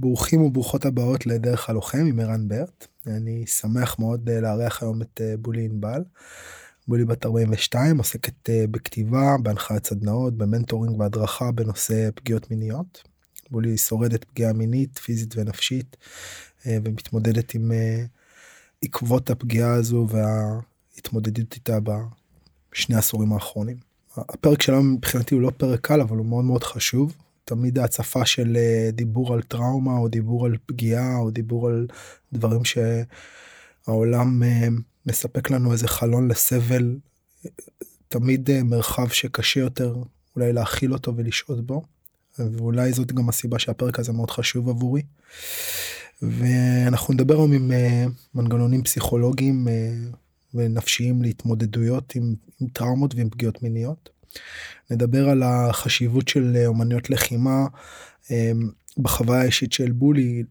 ברוכים וברוכות הבאות לדרך הלוחם עם ערן ברט. אני שמח מאוד אה, לארח היום את אה, בולי ענבל. בולי בת 42 עוסקת אה, בכתיבה, בהנחיית סדנאות, במנטורינג והדרכה בנושא פגיעות מיניות. בולי שורדת פגיעה מינית, פיזית ונפשית, ומתמודדת עם עקבות הפגיעה הזו וההתמודדות איתה בשני העשורים האחרונים. הפרק שלנו מבחינתי הוא לא פרק קל אבל הוא מאוד מאוד חשוב תמיד ההצפה של אה, דיבור על טראומה או דיבור על פגיעה או דיבור על דברים שהעולם אה, מספק לנו איזה חלון לסבל תמיד אה, מרחב שקשה יותר אולי להכיל אותו ולשהות בו ואולי זאת גם הסיבה שהפרק הזה מאוד חשוב עבורי. ואנחנו נדבר היום עם מנגנונים פסיכולוגיים ונפשיים להתמודדויות עם, עם טראומות ועם פגיעות מיניות. נדבר על החשיבות של אה, אומנויות לחימה אה, בחוויה האישית של בולי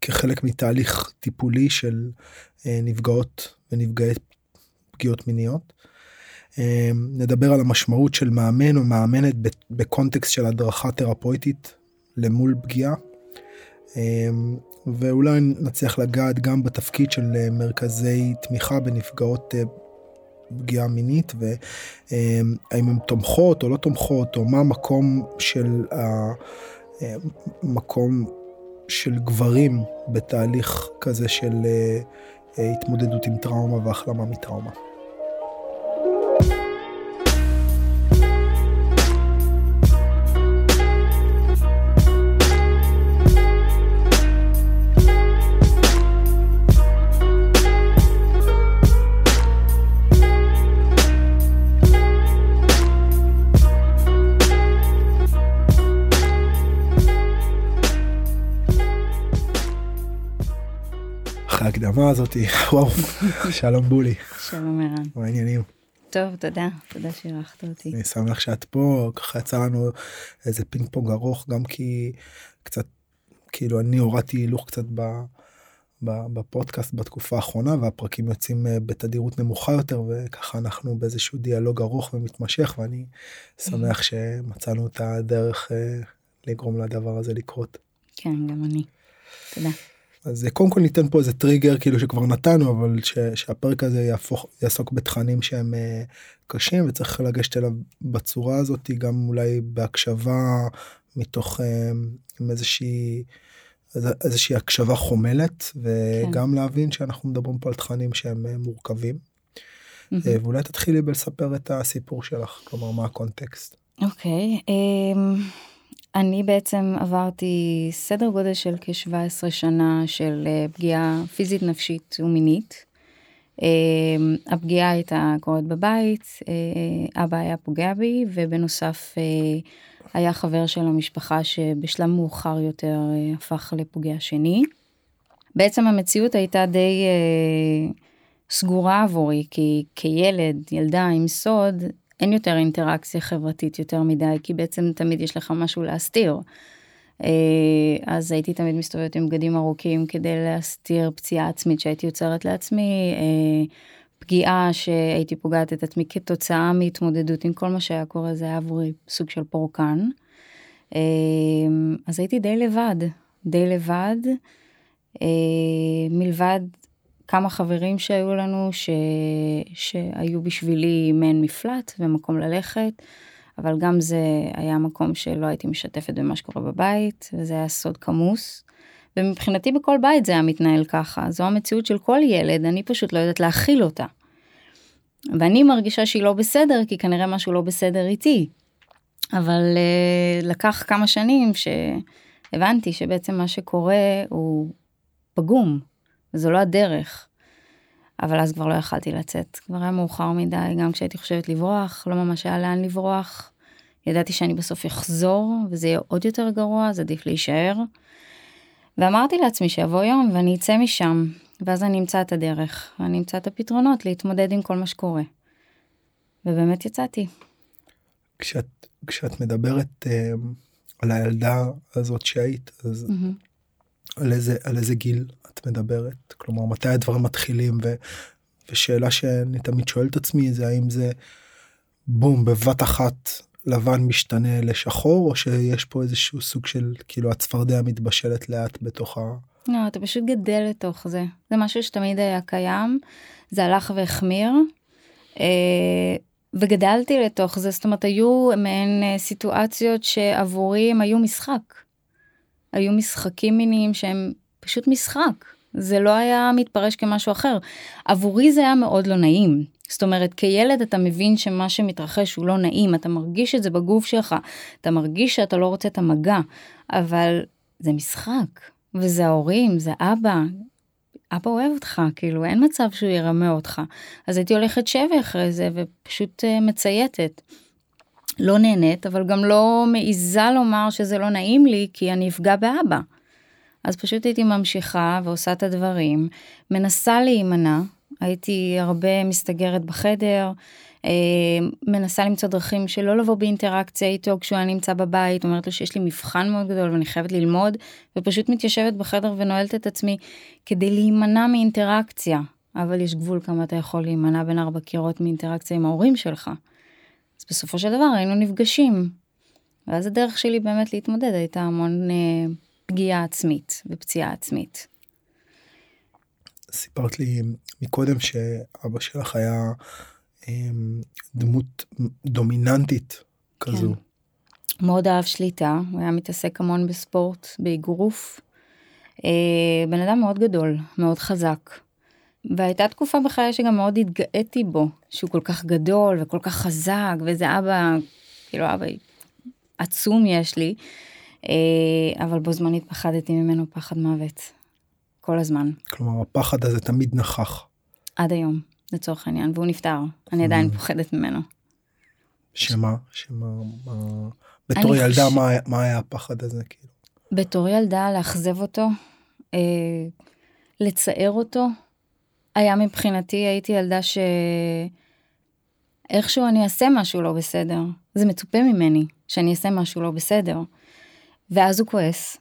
כחלק מתהליך טיפולי של אה, נפגעות ונפגעי פגיעות מיניות. נדבר על המשמעות של מאמן או מאמנת בקונטקסט של הדרכה תרפויטית למול פגיעה. ואולי נצליח לגעת גם בתפקיד של מרכזי תמיכה בנפגעות פגיעה מינית והאם הן תומכות או לא תומכות או מה המקום של המקום של גברים בתהליך כזה של אה, התמודדות עם טראומה והחלמה מטראומה. ההקדמה הזאתי וואו שלום בולי שלום ערן מה העניינים טוב תודה תודה שאירחת אותי אני שמח שאת פה ככה יצא לנו איזה פינג פונג ארוך גם כי קצת כאילו אני הורדתי הילוך קצת ב, בפודקאסט בתקופה האחרונה והפרקים יוצאים אה, בתדירות נמוכה יותר וככה אנחנו באיזשהו דיאלוג ארוך ומתמשך ואני שמח שמצאנו את הדרך אה, לגרום לדבר הזה לקרות. כן גם אני. תודה. אז קודם כל ניתן פה איזה טריגר כאילו שכבר נתנו אבל ש, שהפרק הזה יהפוך יעסוק בתכנים שהם uh, קשים וצריך לגשת אליו בצורה הזאת גם אולי בהקשבה מתוך uh, עם איזושהי איזושהי הקשבה חומלת וגם כן. להבין שאנחנו מדברים פה על תכנים שהם uh, מורכבים. Mm-hmm. ואולי תתחילי בלספר את הסיפור שלך כלומר מה הקונטקסט. אוקיי. Okay, um... אני בעצם עברתי סדר גודל של כ-17 שנה של אה, פגיעה פיזית, נפשית ומינית. אה, הפגיעה הייתה קורית בבית, אה, אבא היה פוגע בי, ובנוסף היה חבר של המשפחה שבשלב מאוחר יותר הפך לפוגע שני. בעצם המציאות הייתה די סגורה עבורי, כי כילד, ילדה עם סוד, אין יותר אינטראקציה חברתית יותר מדי, כי בעצם תמיד יש לך משהו להסתיר. אה, אז הייתי תמיד מסתובבת עם בגדים ארוכים כדי להסתיר פציעה עצמית שהייתי יוצרת לעצמי, אה, פגיעה שהייתי פוגעת את עצמי כתוצאה מהתמודדות עם כל מה שהיה קורה, זה היה עבורי סוג של פורקן. אה, אז הייתי די לבד, די לבד, מלבד כמה חברים שהיו לנו ש... שהיו בשבילי מעין מפלט ומקום ללכת, אבל גם זה היה מקום שלא הייתי משתפת במה שקורה בבית, וזה היה סוד כמוס. ומבחינתי בכל בית זה היה מתנהל ככה, זו המציאות של כל ילד, אני פשוט לא יודעת להכיל אותה. ואני מרגישה שהיא לא בסדר, כי כנראה משהו לא בסדר איתי. אבל uh, לקח כמה שנים שהבנתי שבעצם מה שקורה הוא פגום, זו לא הדרך. אבל אז כבר לא יכלתי לצאת, כבר היה מאוחר מדי, גם כשהייתי חושבת לברוח, לא ממש היה לאן לברוח. ידעתי שאני בסוף אחזור, וזה יהיה עוד יותר גרוע, אז עדיף להישאר. ואמרתי לעצמי שיבוא יום ואני אצא משם, ואז אני אמצא את הדרך, ואני אמצא את הפתרונות להתמודד עם כל מה שקורה. ובאמת יצאתי. כשאת, כשאת מדברת uh, על הילדה הזאת שהיית, אז mm-hmm. על איזה, על איזה גיל את מדברת? כלומר, מתי הדברים מתחילים? ו, ושאלה שאני תמיד שואל את עצמי זה האם זה בום, בבת אחת לבן משתנה לשחור או שיש פה איזשהו סוג של כאילו הצפרדע מתבשלת לאט בתוך ה... לא, אתה פשוט גדל לתוך זה. זה משהו שתמיד היה קיים, זה הלך והחמיר, אה, וגדלתי לתוך זה, זאת אומרת, היו מעין אה, סיטואציות שעבורי הם היו משחק. היו משחקים מיניים שהם פשוט משחק. זה לא היה מתפרש כמשהו אחר. עבורי זה היה מאוד לא נעים. זאת אומרת, כילד אתה מבין שמה שמתרחש הוא לא נעים, אתה מרגיש את זה בגוף שלך, אתה מרגיש שאתה לא רוצה את המגע, אבל זה משחק, וזה ההורים, זה אבא, אבא אוהב אותך, כאילו אין מצב שהוא ירמה אותך. אז הייתי הולכת שבי אחרי זה ופשוט uh, מצייתת. לא נהנית, אבל גם לא מעיזה לומר שזה לא נעים לי, כי אני אפגע באבא. אז פשוט הייתי ממשיכה ועושה את הדברים, מנסה להימנע, הייתי הרבה מסתגרת בחדר, אה, מנסה למצוא דרכים שלא לבוא באינטראקציה איתו כשהוא היה נמצא בבית, אומרת לו שיש לי מבחן מאוד גדול ואני חייבת ללמוד, ופשוט מתיישבת בחדר ונועלת את עצמי כדי להימנע מאינטראקציה. אבל יש גבול כמה אתה יכול להימנע בין ארבע קירות מאינטראקציה עם ההורים שלך. אז בסופו של דבר היינו נפגשים. ואז הדרך שלי באמת להתמודד הייתה המון אה, פגיעה עצמית ופציעה עצמית. סיפרת לי מקודם שאבא שלך היה אמ, דמות דומיננטית כזו. כן. מאוד אהב שליטה, הוא היה מתעסק המון בספורט, באגרוף. אה, בן אדם מאוד גדול, מאוד חזק. והייתה תקופה בחיי שגם מאוד התגאיתי בו, שהוא כל כך גדול וכל כך חזק, וזה אבא, כאילו אבא עצום יש לי, אבל בו זמנית פחדתי ממנו פחד מוות. כל הזמן. כלומר הפחד הזה תמיד נכח. עד היום, לצורך העניין, והוא נפטר, אני עדיין mm. פוחדת ממנו. שמה? שמה? מה... בתור ילדה מה היה הפחד הזה כאילו? בתור ילדה לאכזב אותו, אה, לצער אותו, היה מבחינתי הייתי ילדה ש... איכשהו אני אעשה משהו לא בסדר, זה מצופה ממני שאני אעשה משהו לא בסדר. ואז הוא כועס,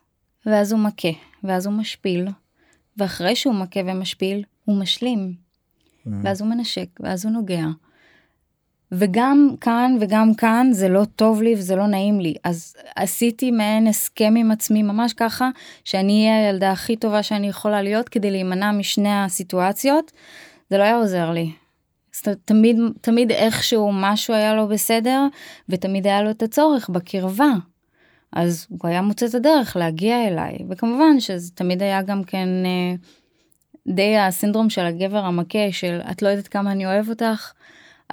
ואז הוא מכה, ואז הוא משפיל, ואחרי שהוא מכה ומשפיל, הוא משלים. Mm. ואז הוא מנשק, ואז הוא נוגע. וגם כאן וגם כאן זה לא טוב לי וזה לא נעים לי. אז עשיתי מעין הסכם עם עצמי ממש ככה, שאני אהיה הילדה הכי טובה שאני יכולה להיות כדי להימנע משני הסיטואציות. זה לא היה עוזר לי. תמיד תמיד איכשהו משהו היה לו בסדר ותמיד היה לו את הצורך בקרבה. אז הוא היה מוצא את הדרך להגיע אליי וכמובן שזה תמיד היה גם כן אה, די הסינדרום של הגבר המכה של את לא יודעת כמה אני אוהב אותך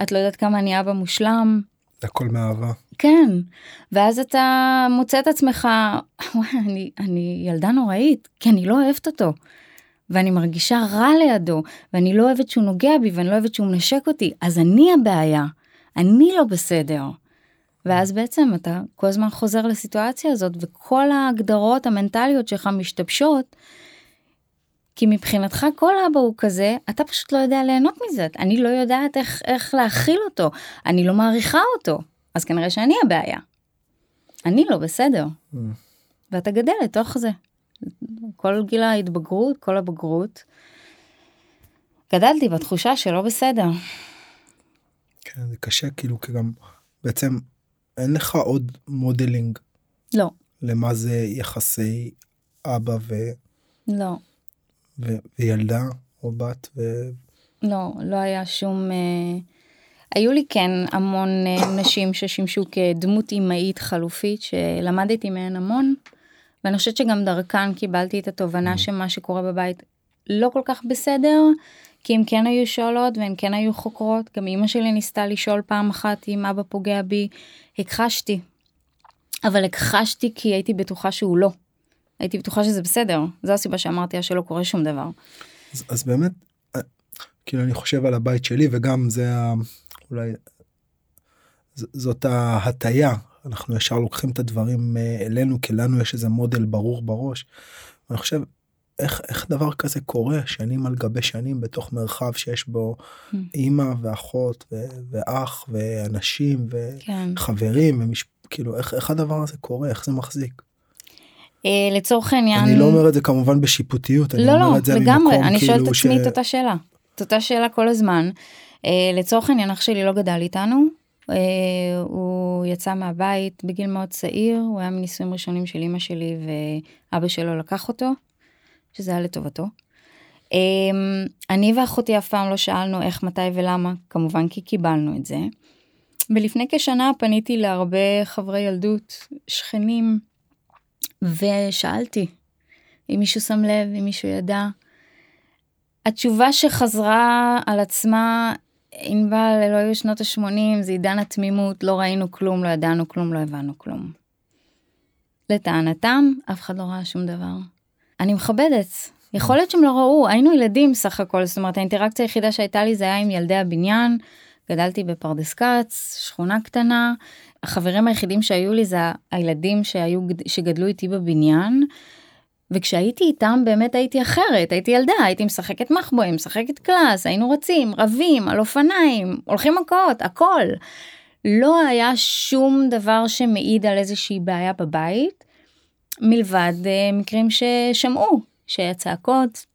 את לא יודעת כמה אני אבא מושלם. הכל מאהבה. כן ואז אתה מוצא את עצמך וואי אני אני ילדה נוראית כי אני לא אוהבת אותו. ואני מרגישה רע לידו ואני לא אוהבת שהוא נוגע בי ואני לא אוהבת שהוא מנשק אותי אז אני הבעיה אני לא בסדר. ואז בעצם אתה כל הזמן חוזר לסיטואציה הזאת וכל ההגדרות המנטליות שלך משתבשות. כי מבחינתך כל אבא הוא כזה אתה פשוט לא יודע ליהנות מזה אני לא יודעת איך איך להכיל אותו אני לא מעריכה אותו אז כנראה שאני הבעיה. אני לא בסדר. Mm. ואתה גדל לתוך זה. כל גיל ההתבגרות כל הבגרות. גדלתי בתחושה שלא בסדר. כן זה קשה כאילו כי גם בעצם אין לך עוד modeling. לא. למה זה יחסי אבא ו... לא. ו... וילדה או בת ו... לא, לא היה שום... אה... היו לי כן המון אה, נשים ששימשו כדמות אמהית חלופית שלמדתי מהן המון ואני חושבת שגם דרכן קיבלתי את התובנה mm. שמה שקורה בבית לא כל כך בסדר כי הם כן היו שואלות והם כן היו חוקרות גם אמא שלי ניסתה לשאול פעם אחת אם אבא פוגע בי הכחשתי. אבל הכחשתי כי הייתי בטוחה שהוא לא. הייתי בטוחה שזה בסדר זו הסיבה שאמרתי שלא קורה שום דבר. אז, אז באמת אה, כאילו אני חושב על הבית שלי וגם זה אולי זאת ההטייה אנחנו ישר לוקחים את הדברים אה, אלינו כי לנו יש איזה מודל ברור בראש. אני חושב איך, איך דבר כזה קורה שנים על גבי שנים בתוך מרחב שיש בו mm. אימא ואחות ו, ואח ואנשים וחברים כן. ומש... כאילו איך, איך הדבר הזה קורה איך זה מחזיק. אה, לצורך העניין אני לא אומר את זה כמובן בשיפוטיות לא אני לא את זה לגמרי אני כאילו שואלת את עצמי ש... את אותה שאלה את אותה שאלה כל הזמן. אה, לצורך העניין אח שלי לא גדל איתנו אה, הוא יצא מהבית בגיל מאוד צעיר, הוא היה מנישואים ראשונים של אמא שלי ואבא שלו לקח אותו, שזה היה לטובתו. אמ, אני ואחותי אף פעם לא שאלנו איך, מתי ולמה, כמובן כי קיבלנו את זה. ולפני כשנה פניתי להרבה חברי ילדות, שכנים, ושאלתי אם מישהו שם לב, אם מישהו ידע. התשובה שחזרה על עצמה, ענבל, אלו היו שנות ה-80, זה עידן התמימות, לא ראינו כלום, לא ידענו כלום, לא הבנו כלום. לטענתם, אף אחד לא ראה שום דבר. אני מכבדת, יכול להיות שהם לא ראו, היינו ילדים סך הכל, זאת אומרת האינטראקציה היחידה שהייתה לי זה היה עם ילדי הבניין, גדלתי בפרדס כץ, שכונה קטנה, החברים היחידים שהיו לי זה הילדים שהיו, שגדלו איתי בבניין, וכשהייתי איתם באמת הייתי אחרת, הייתי ילדה, הייתי משחקת מחבואים, משחקת קלאס, היינו רצים, רבים, על אופניים, הולכים מכות, הכל. לא היה שום דבר שמעיד על איזושהי בעיה בבית, מלבד uh, מקרים ששמעו, שהיה צעקות,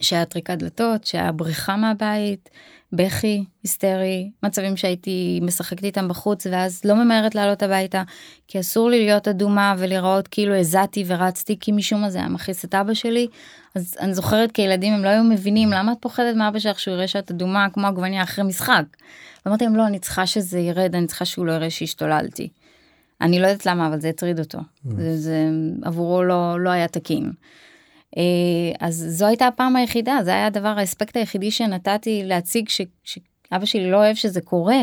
שהיה טריקת דלתות, שהיה בריחה מהבית, בכי, היסטרי, מצבים שהייתי משחקת איתם בחוץ ואז לא ממהרת לעלות הביתה, כי אסור לי להיות אדומה ולראות כאילו הזעתי ורצתי, כי משום מה זה היה מכעיס את אבא שלי. אז אני זוכרת כילדים הם לא היו מבינים למה את פוחדת מאבא שלך שהוא יראה שאת אדומה כמו עגבניה אחרי משחק. אמרתי להם לא אני צריכה שזה ירד אני צריכה שהוא לא יראה שהשתוללתי. אני לא יודעת למה אבל זה הטריד אותו. Mm. זה, זה עבורו לא לא היה תקין. אה, אז זו הייתה הפעם היחידה, זה היה הדבר, האספקט היחידי שנתתי להציג ש, שאבא שלי לא אוהב שזה קורה.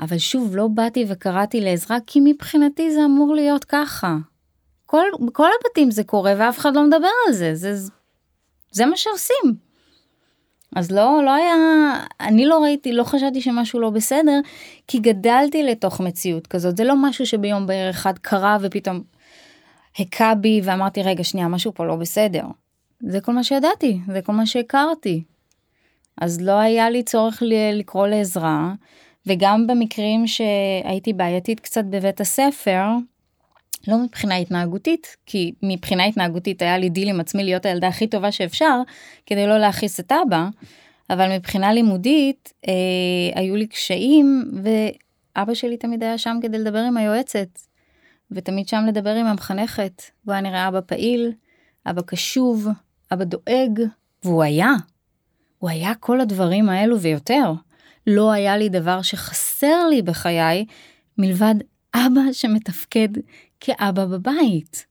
אבל שוב, לא באתי וקראתי לעזרה, כי מבחינתי זה אמור להיות ככה. כל, כל הבתים זה קורה ואף אחד לא מדבר על זה, זה, זה מה שעושים. אז לא, לא היה, אני לא ראיתי, לא חשבתי שמשהו לא בסדר, כי גדלתי לתוך מציאות כזאת, זה לא משהו שביום בהיר אחד קרה ופתאום הכה בי ואמרתי רגע שנייה משהו פה לא בסדר. זה כל מה שידעתי, זה כל מה שהכרתי. אז לא היה לי צורך לקרוא לעזרה, וגם במקרים שהייתי בעייתית קצת בבית הספר, לא מבחינה התנהגותית, כי מבחינה התנהגותית היה לי דיל עם עצמי להיות הילדה הכי טובה שאפשר, כדי לא להכעיס את אבא, אבל מבחינה לימודית אה, היו לי קשיים, ואבא שלי תמיד היה שם כדי לדבר עם היועצת, ותמיד שם לדבר עם המחנכת, והוא היה נראה אבא פעיל, אבא קשוב, אבא דואג, והוא היה. הוא היה כל הדברים האלו ויותר. לא היה לי דבר שחסר לי בחיי, מלבד אבא שמתפקד כאבא בבית.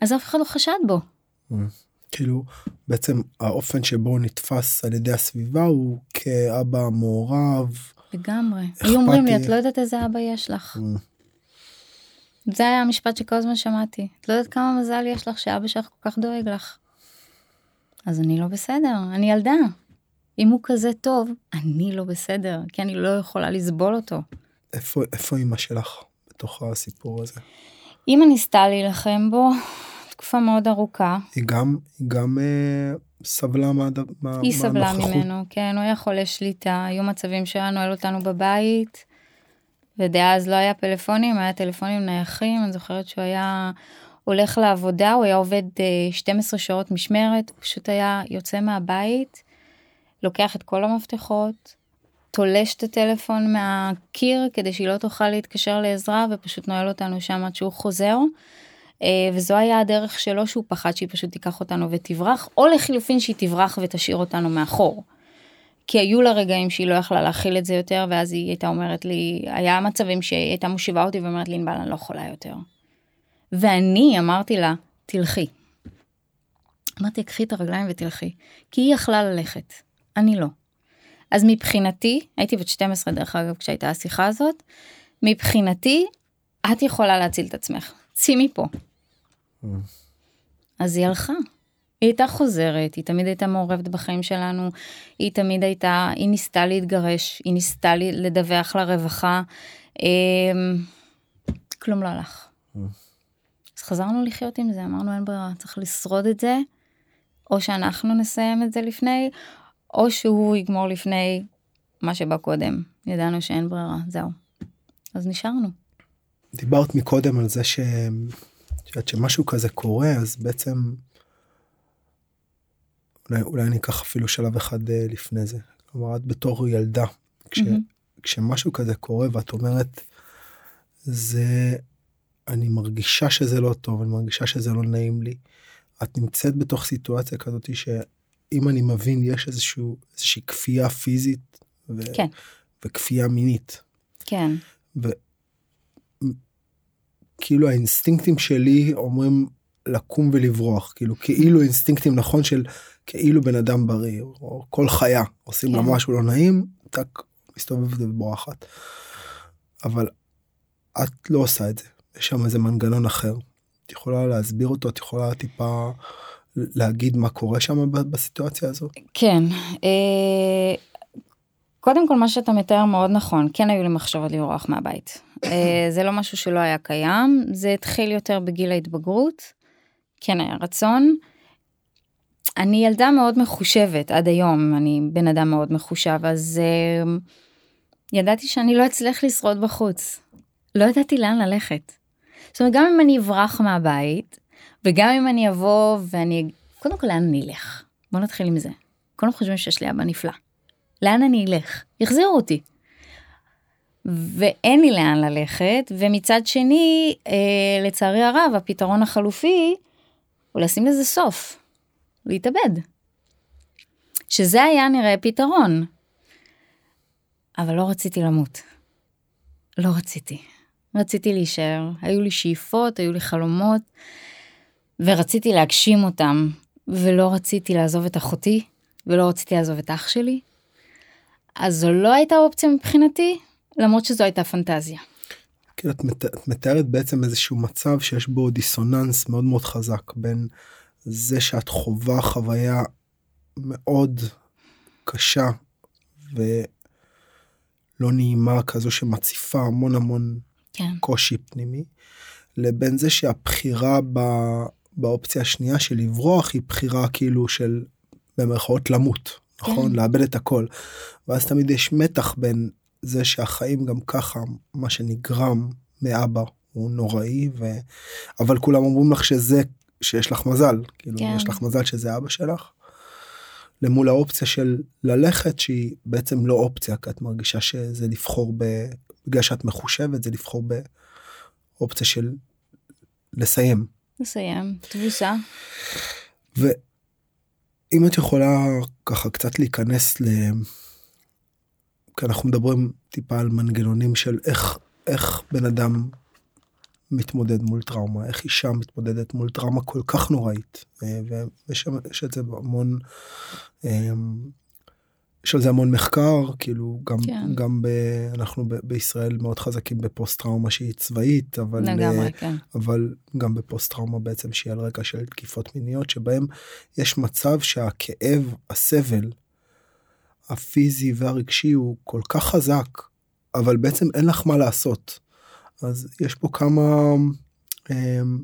אז אף אחד לא חשד בו. Mm. כאילו בעצם האופן שבו הוא נתפס על ידי הסביבה הוא כאבא מעורב. לגמרי. היו אומרים לי את לא יודעת איזה אבא יש לך. Mm. זה היה המשפט שכל הזמן שמעתי. את לא יודעת כמה מזל יש לך שאבא שלך כל כך דואג לך. אז אני לא בסדר, אני ילדה. אם הוא כזה טוב, אני לא בסדר, כי אני לא יכולה לסבול אותו. איפה, איפה אמא שלך בתוך הסיפור הזה? אמא ניסתה להילחם בו תקופה מאוד ארוכה. היא גם, היא גם אה, סבלה מה, מה, היא סבלה ממנו, כן, הוא היה חולה שליטה, היו מצבים שהיה נועל אותנו בבית, ודאז לא היה פלאפונים, היה טלפונים נייחים, אני זוכרת שהוא היה הולך לעבודה, הוא היה עובד 12 אה, שעות משמרת, הוא פשוט היה יוצא מהבית, לוקח את כל המפתחות, תולש את הטלפון מהקיר כדי שהיא לא תוכל להתקשר לעזרה ופשוט נועל אותנו שם עד שהוא חוזר. אה, וזו היה הדרך שלו שהוא פחד שהיא פשוט תיקח אותנו ותברח, או לחילופין שהיא תברח ותשאיר אותנו מאחור. כי היו לה רגעים שהיא לא יכלה להכיל את זה יותר, ואז היא הייתה אומרת לי, היה מצבים שהיא הייתה מושיבה אותי ואומרת לי, ענבל, אני לא יכולה יותר. ואני אמרתי לה, תלכי. אמרתי, קחי את הרגליים ותלכי. כי היא יכלה ללכת, אני לא. אז מבחינתי, הייתי בת 12 דרך אגב כשהייתה השיחה הזאת, מבחינתי, את יכולה להציל את עצמך, צאי מפה. אז היא הלכה. היא הייתה חוזרת, היא תמיד הייתה מעורבת בחיים שלנו, היא תמיד הייתה, היא ניסתה להתגרש, היא ניסתה לדווח לרווחה, אה, כלום לא הלך. אז חזרנו לחיות עם זה, אמרנו אין ברירה, צריך לשרוד את זה, או שאנחנו נסיים את זה לפני, או שהוא יגמור לפני מה שבא קודם. ידענו שאין ברירה, זהו. אז נשארנו. דיברת מקודם על זה ש... שמשהו כזה קורה, אז בעצם אולי, אולי אני אקח אפילו שלב אחד אה, לפני זה. כלומר, את בתור ילדה, כש, mm-hmm. כשמשהו כזה קורה ואת אומרת זה אני מרגישה שזה לא טוב אני מרגישה שזה לא נעים לי. את נמצאת בתוך סיטואציה כזאת שאם אני מבין יש איזשהו איזושהי כפייה פיזית ו... כן. וכפייה מינית. כן. וכאילו האינסטינקטים שלי אומרים לקום ולברוח כאילו כאילו אינסטינקטים נכון של כאילו בן אדם בריא או כל חיה עושים כן. לה משהו לא נעים טק מסתובבת ובורחת. אבל את לא עושה את זה יש שם איזה מנגנון אחר. את יכולה להסביר אותו את יכולה טיפה להגיד מה קורה שם בסיטואציה הזו? כן. אה, קודם כל מה שאתה מתאר מאוד נכון כן היו לי מחשבות לברוח מהבית אה, זה לא משהו שלא היה קיים זה התחיל יותר בגיל ההתבגרות כן היה רצון. אני ילדה מאוד מחושבת עד היום אני בן אדם מאוד מחושב אז uh, ידעתי שאני לא אצליח לשרוד בחוץ. לא ידעתי לאן ללכת. זאת אומרת גם אם אני אברח מהבית וגם אם אני אבוא ואני קודם כל לאן אני אלך בוא נתחיל עם זה. כולם חושבים שיש לי אבא נפלא. לאן אני אלך? יחזירו אותי. ואין לי לאן ללכת ומצד שני אה, לצערי הרב הפתרון החלופי הוא לשים לזה סוף. להתאבד. שזה היה נראה פתרון. אבל לא רציתי למות. לא רציתי. רציתי להישאר, היו לי שאיפות, היו לי חלומות, ורציתי להגשים אותם, ולא רציתי לעזוב את אחותי, ולא רציתי לעזוב את אח שלי. אז זו לא הייתה אופציה מבחינתי, למרות שזו הייתה פנטזיה. כן, את, מת, את מתארת בעצם איזשהו מצב שיש בו דיסוננס מאוד מאוד חזק בין זה שאת חווה חוויה מאוד קשה ולא נעימה כזו שמציפה המון המון כן. קושי פנימי לבין זה שהבחירה ב, באופציה השנייה של לברוח היא בחירה כאילו של במרכאות למות נכון כן. לאבד את הכל ואז תמיד יש מתח בין זה שהחיים גם ככה מה שנגרם מאבא הוא נוראי ו... אבל כולם אומרים לך שזה שיש לך מזל כאילו כן. יש לך מזל שזה אבא שלך. למול האופציה של ללכת שהיא בעצם לא אופציה כי את מרגישה שזה לבחור ב... בגלל שאת מחושבת זה לבחור באופציה של לסיים. לסיים תבוסה. ואם את יכולה ככה קצת להיכנס ל... כי אנחנו מדברים טיפה על מנגנונים של איך איך בן אדם מתמודד מול טראומה איך אישה מתמודדת מול טראומה כל כך נוראית אה, ויש את זה המון אמ, יש על זה המון מחקר כאילו גם כן. גם ב, אנחנו ב, בישראל מאוד חזקים בפוסט טראומה שהיא צבאית אבל לגמרי, כן. אבל גם בפוסט טראומה בעצם שהיא על רקע של תקיפות מיניות שבהם יש מצב שהכאב הסבל הפיזי והרגשי הוא כל כך חזק אבל בעצם אין לך מה לעשות אז יש פה כמה אמ,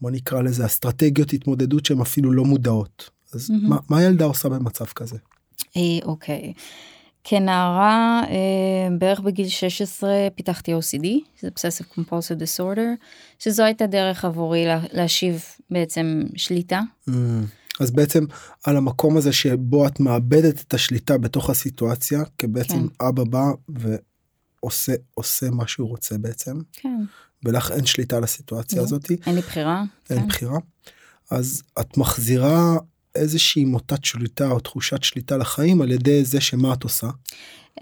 בוא נקרא לזה אסטרטגיות התמודדות שהן אפילו לא מודעות אז mm-hmm. מה, מה ילדה עושה במצב כזה. אה, אוקיי. כנערה אה, בערך בגיל 16 פיתחתי OCD, זה Obsessive Compulsive Disorder, שזו הייתה דרך עבורי להשיב בעצם שליטה. Mm, אז בעצם על המקום הזה שבו את מאבדת את השליטה בתוך הסיטואציה, כי בעצם כן. אבא בא ועושה עושה מה שהוא רוצה בעצם. כן. ולך אין שליטה על הסיטואציה לא, הזאתי. אין לי בחירה. אין כן. בחירה. אז את מחזירה איזושהי מוטת שליטה או תחושת שליטה לחיים על ידי זה שמה את עושה.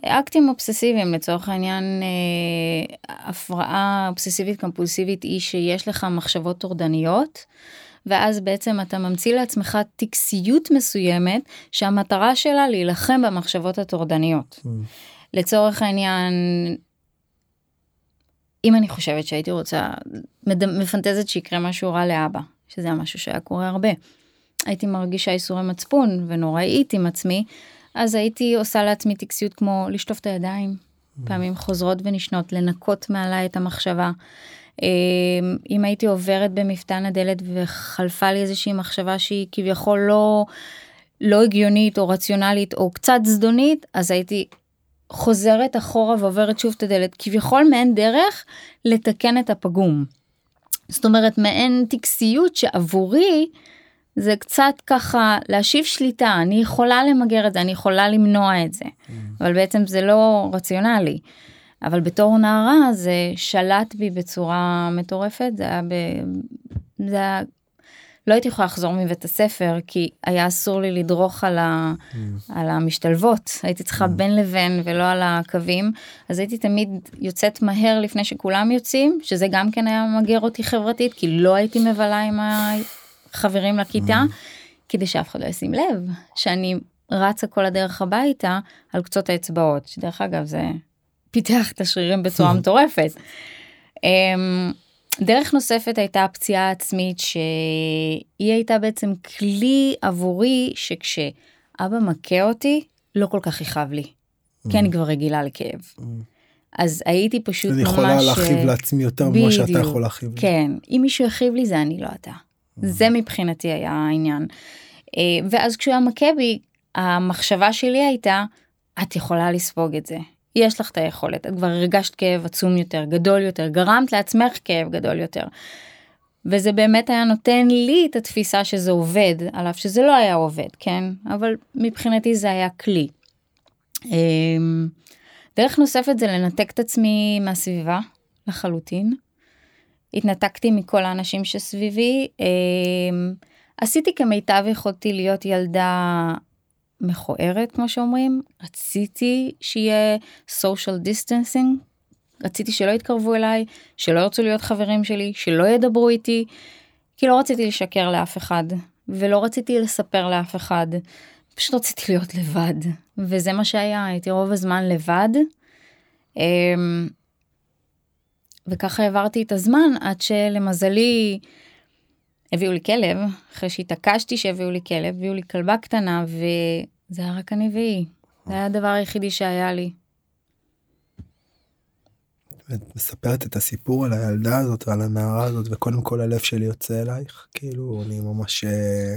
אקטים אובססיביים לצורך העניין אה, הפרעה אובססיבית קומפולסיבית היא שיש לך מחשבות טורדניות. ואז בעצם אתה ממציא לעצמך טקסיות מסוימת שהמטרה שלה להילחם במחשבות הטורדניות. Mm. לצורך העניין אם אני חושבת שהייתי רוצה מפנטזת שיקרה משהו רע לאבא שזה משהו שהיה קורה הרבה הייתי מרגישה איסורי מצפון ונוראית עם עצמי, אז הייתי עושה לעצמי טקסיות כמו לשטוף את הידיים, mm. פעמים חוזרות ונשנות, לנקות מעליי את המחשבה. אמ, אם הייתי עוברת במפתן הדלת וחלפה לי איזושהי מחשבה שהיא כביכול לא, לא הגיונית או רציונלית או קצת זדונית, אז הייתי חוזרת אחורה ועוברת שוב את הדלת, כביכול מעין דרך לתקן את הפגום. זאת אומרת מעין טקסיות שעבורי זה קצת ככה להשיב שליטה, אני יכולה למגר את זה, אני יכולה למנוע את זה, אבל בעצם זה לא רציונלי. אבל בתור נערה זה שלט בי בצורה מטורפת, זה היה ב... זה היה... לא הייתי יכולה לחזור מבית הספר כי היה אסור לי לדרוך על, ה... mm. על המשתלבות הייתי צריכה mm. בין לבין ולא על הקווים אז הייתי תמיד יוצאת מהר לפני שכולם יוצאים שזה גם כן היה מגר אותי חברתית כי לא הייתי מבלה עם החברים לכיתה mm. כדי שאף אחד לא ישים לב שאני רצה כל הדרך הביתה על קצות האצבעות שדרך אגב זה פיתח את השרירים בצורה מטורפת. אמ, דרך נוספת הייתה הפציעה העצמית שהיא הייתה בעצם כלי עבורי שכשאבא מכה אותי לא כל כך יכאב לי. כי אני כבר רגילה לכאב. אז הייתי פשוט ממש... אני יכולה להכאיב לעצמי יותר ממה שאתה יכול להכאיב לי. כן, אם מישהו יכאיב לי זה אני לא אתה. זה מבחינתי היה העניין. אה, ואז כשהוא היה מכה בי, המחשבה שלי הייתה, את יכולה לספוג את זה. יש לך את היכולת, את כבר הרגשת כאב עצום יותר, גדול יותר, גרמת לעצמך כאב גדול יותר. וזה באמת היה נותן לי את התפיסה שזה עובד, על אף שזה לא היה עובד, כן? אבל מבחינתי זה היה כלי. אמ, דרך נוספת זה לנתק את עצמי מהסביבה לחלוטין. התנתקתי מכל האנשים שסביבי. אמ, עשיתי כמיטב יכולתי להיות ילדה מכוערת כמו שאומרים רציתי שיהיה social distancing רציתי שלא יתקרבו אליי שלא ירצו להיות חברים שלי שלא ידברו איתי כי לא רציתי לשקר לאף אחד ולא רציתי לספר לאף אחד פשוט רציתי להיות לבד וזה מה שהיה הייתי רוב הזמן לבד. וככה העברתי את הזמן עד שלמזלי הביאו לי כלב אחרי שהתעקשתי שהביאו לי כלב הביאו לי כלבה קטנה זה היה רק הנביאי. זה היה הדבר היחידי שהיה לי. את מספרת את הסיפור על הילדה הזאת ועל הנערה הזאת וקודם כל הלב שלי יוצא אלייך כאילו אני ממש אה,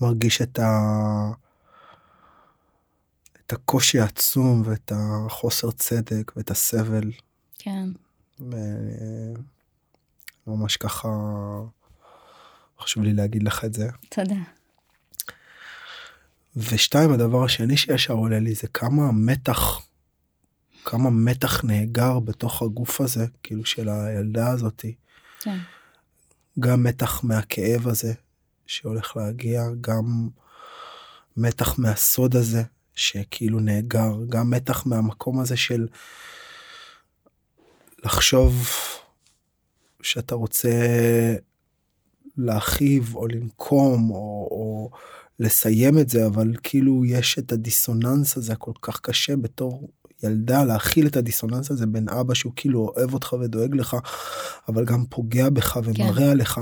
מרגיש את ה... את הקושי העצום ואת החוסר צדק ואת הסבל. כן. ממש ככה חשוב לי להגיד לך את זה. תודה. ושתיים הדבר השני שישר עולה לי זה כמה מתח כמה מתח נאגר בתוך הגוף הזה כאילו של הילדה הזאתי. כן. גם מתח מהכאב הזה שהולך להגיע גם מתח מהסוד הזה שכאילו נאגר גם מתח מהמקום הזה של לחשוב שאתה רוצה להכאיב או לנקום או, או לסיים את זה אבל כאילו יש את הדיסוננס הזה הכל כך קשה בתור ילדה להכיל את הדיסוננס הזה בין אבא שהוא כאילו אוהב אותך ודואג לך אבל גם פוגע בך ומראה כן. עליך.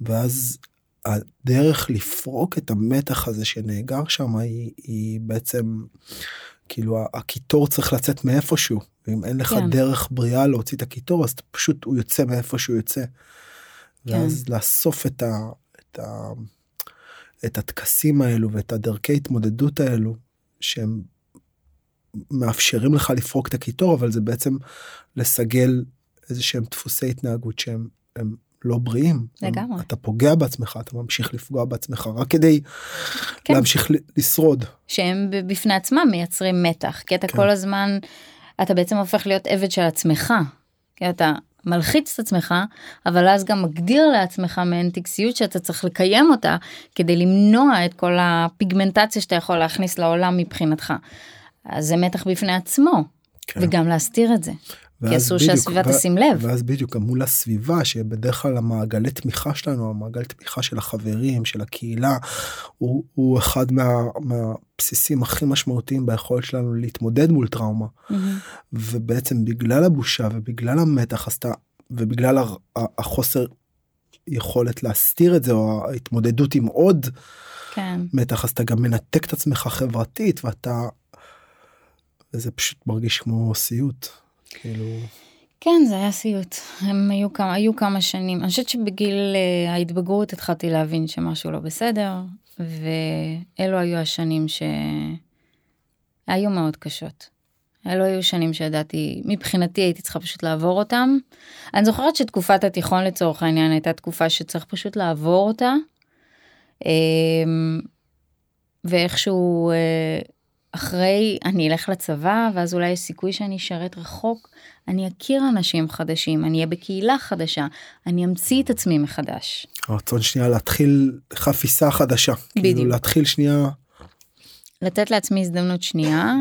ואז הדרך לפרוק את המתח הזה שנאגר שם היא, היא בעצם כאילו הקיטור צריך לצאת מאיפשהו ואם אין לך כן. דרך בריאה להוציא את הקיטור אז פשוט הוא יוצא מאיפה שהוא יוצא. כן. ואז לאסוף את ה... את ה את הטקסים האלו ואת הדרכי התמודדות האלו שהם מאפשרים לך לפרוק את הקיטור אבל זה בעצם לסגל איזה שהם דפוסי התנהגות שהם הם לא בריאים. לגמרי. אתה פוגע בעצמך אתה ממשיך לפגוע בעצמך רק כדי כן. להמשיך לשרוד. שהם בפני עצמם מייצרים מתח כי אתה כן. כל הזמן אתה בעצם הופך להיות עבד של עצמך. כי אתה מלחיץ את עצמך אבל אז גם מגדיר לעצמך מעין טקסיות שאתה צריך לקיים אותה כדי למנוע את כל הפיגמנטציה שאתה יכול להכניס לעולם מבחינתך. אז זה מתח בפני עצמו כן. וגם להסתיר את זה. כי אסור שהסביבה. תשים לב. ואז בדיוק מול הסביבה שבדרך כלל המעגלי תמיכה שלנו המעגל תמיכה של החברים של הקהילה הוא, הוא אחד מה, מהבסיסים הכי משמעותיים ביכולת שלנו להתמודד מול טראומה. Mm-hmm. ובעצם בגלל הבושה ובגלל המתח אז אתה ובגלל החוסר יכולת להסתיר את זה או ההתמודדות עם עוד כן. מתח אז אתה גם מנתק את עצמך חברתית ואתה. וזה פשוט מרגיש כמו סיוט. כאילו... כן זה היה סיוט הם היו כמה היו כמה שנים אני חושבת שבגיל uh, ההתבגרות התחלתי להבין שמשהו לא בסדר ואלו היו השנים שהיו מאוד קשות. אלו היו שנים שידעתי, מבחינתי הייתי צריכה פשוט לעבור אותם. אני זוכרת שתקופת התיכון לצורך העניין הייתה תקופה שצריך פשוט לעבור אותה. אמ, ואיכשהו אה, אחרי אני אלך לצבא ואז אולי יש סיכוי שאני אשרת רחוק, אני אכיר אנשים חדשים, אני אהיה בקהילה חדשה, אני אמציא את עצמי מחדש. הרצון שנייה להתחיל חפיסה חדשה. בדיוק. כאילו להתחיל שנייה. לתת לעצמי הזדמנות שנייה.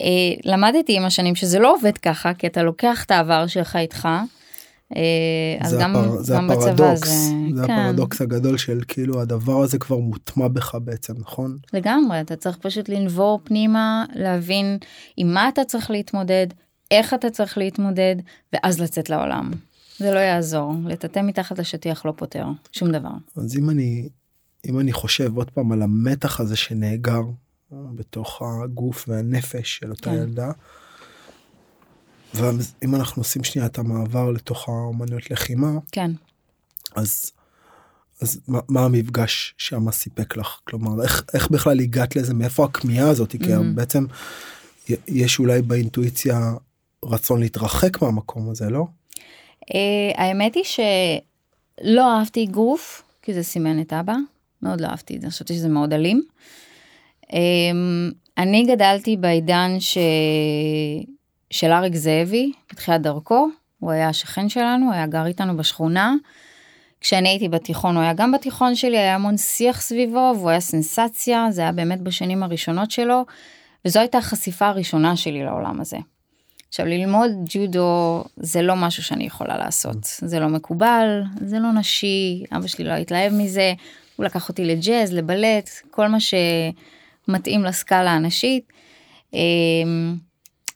אה, למדתי עם השנים שזה לא עובד ככה כי אתה לוקח את העבר שלך איתך. אה, אז גם, הפר, זה גם הפרדוקס, בצבא זה, זה כן. הפרדוקס הגדול של כאילו הדבר הזה כבר מוטמע בך בעצם נכון? לגמרי אתה צריך פשוט לנבור פנימה להבין עם מה אתה צריך להתמודד איך אתה צריך להתמודד ואז לצאת לעולם. זה לא יעזור לטאטא מתחת לשטיח לא פותר שום דבר. אז אם אני אם אני חושב עוד פעם על המתח הזה שנאגר בתוך הגוף והנפש של אותה כן. ילדה. ואם אנחנו עושים שנייה את המעבר לתוך האומנויות לחימה, כן. אז, אז מה, מה המפגש שם סיפק לך? כלומר, איך, איך בכלל הגעת לזה? מאיפה הכמיהה הזאת? Mm-hmm. כי בעצם יש אולי באינטואיציה רצון להתרחק מהמקום הזה, לא? Uh, האמת היא שלא אהבתי גוף, כי זה סימן את אבא. מאוד לא אהבתי את זה, חשבתי שזה מאוד אלים. Um, אני גדלתי בעידן ש... של אריק זאבי, בתחילת דרכו, הוא היה השכן שלנו, הוא היה גר איתנו בשכונה. כשאני הייתי בתיכון, הוא היה גם בתיכון שלי, היה המון שיח סביבו, והוא היה סנסציה, זה היה באמת בשנים הראשונות שלו, וזו הייתה החשיפה הראשונה שלי לעולם הזה. עכשיו ללמוד ג'ודו זה לא משהו שאני יכולה לעשות, זה לא מקובל, זה לא נשי, אבא שלי לא התלהב מזה, הוא לקח אותי לג'אז, לבלט, כל מה שמתאים לסקאלה הנשית.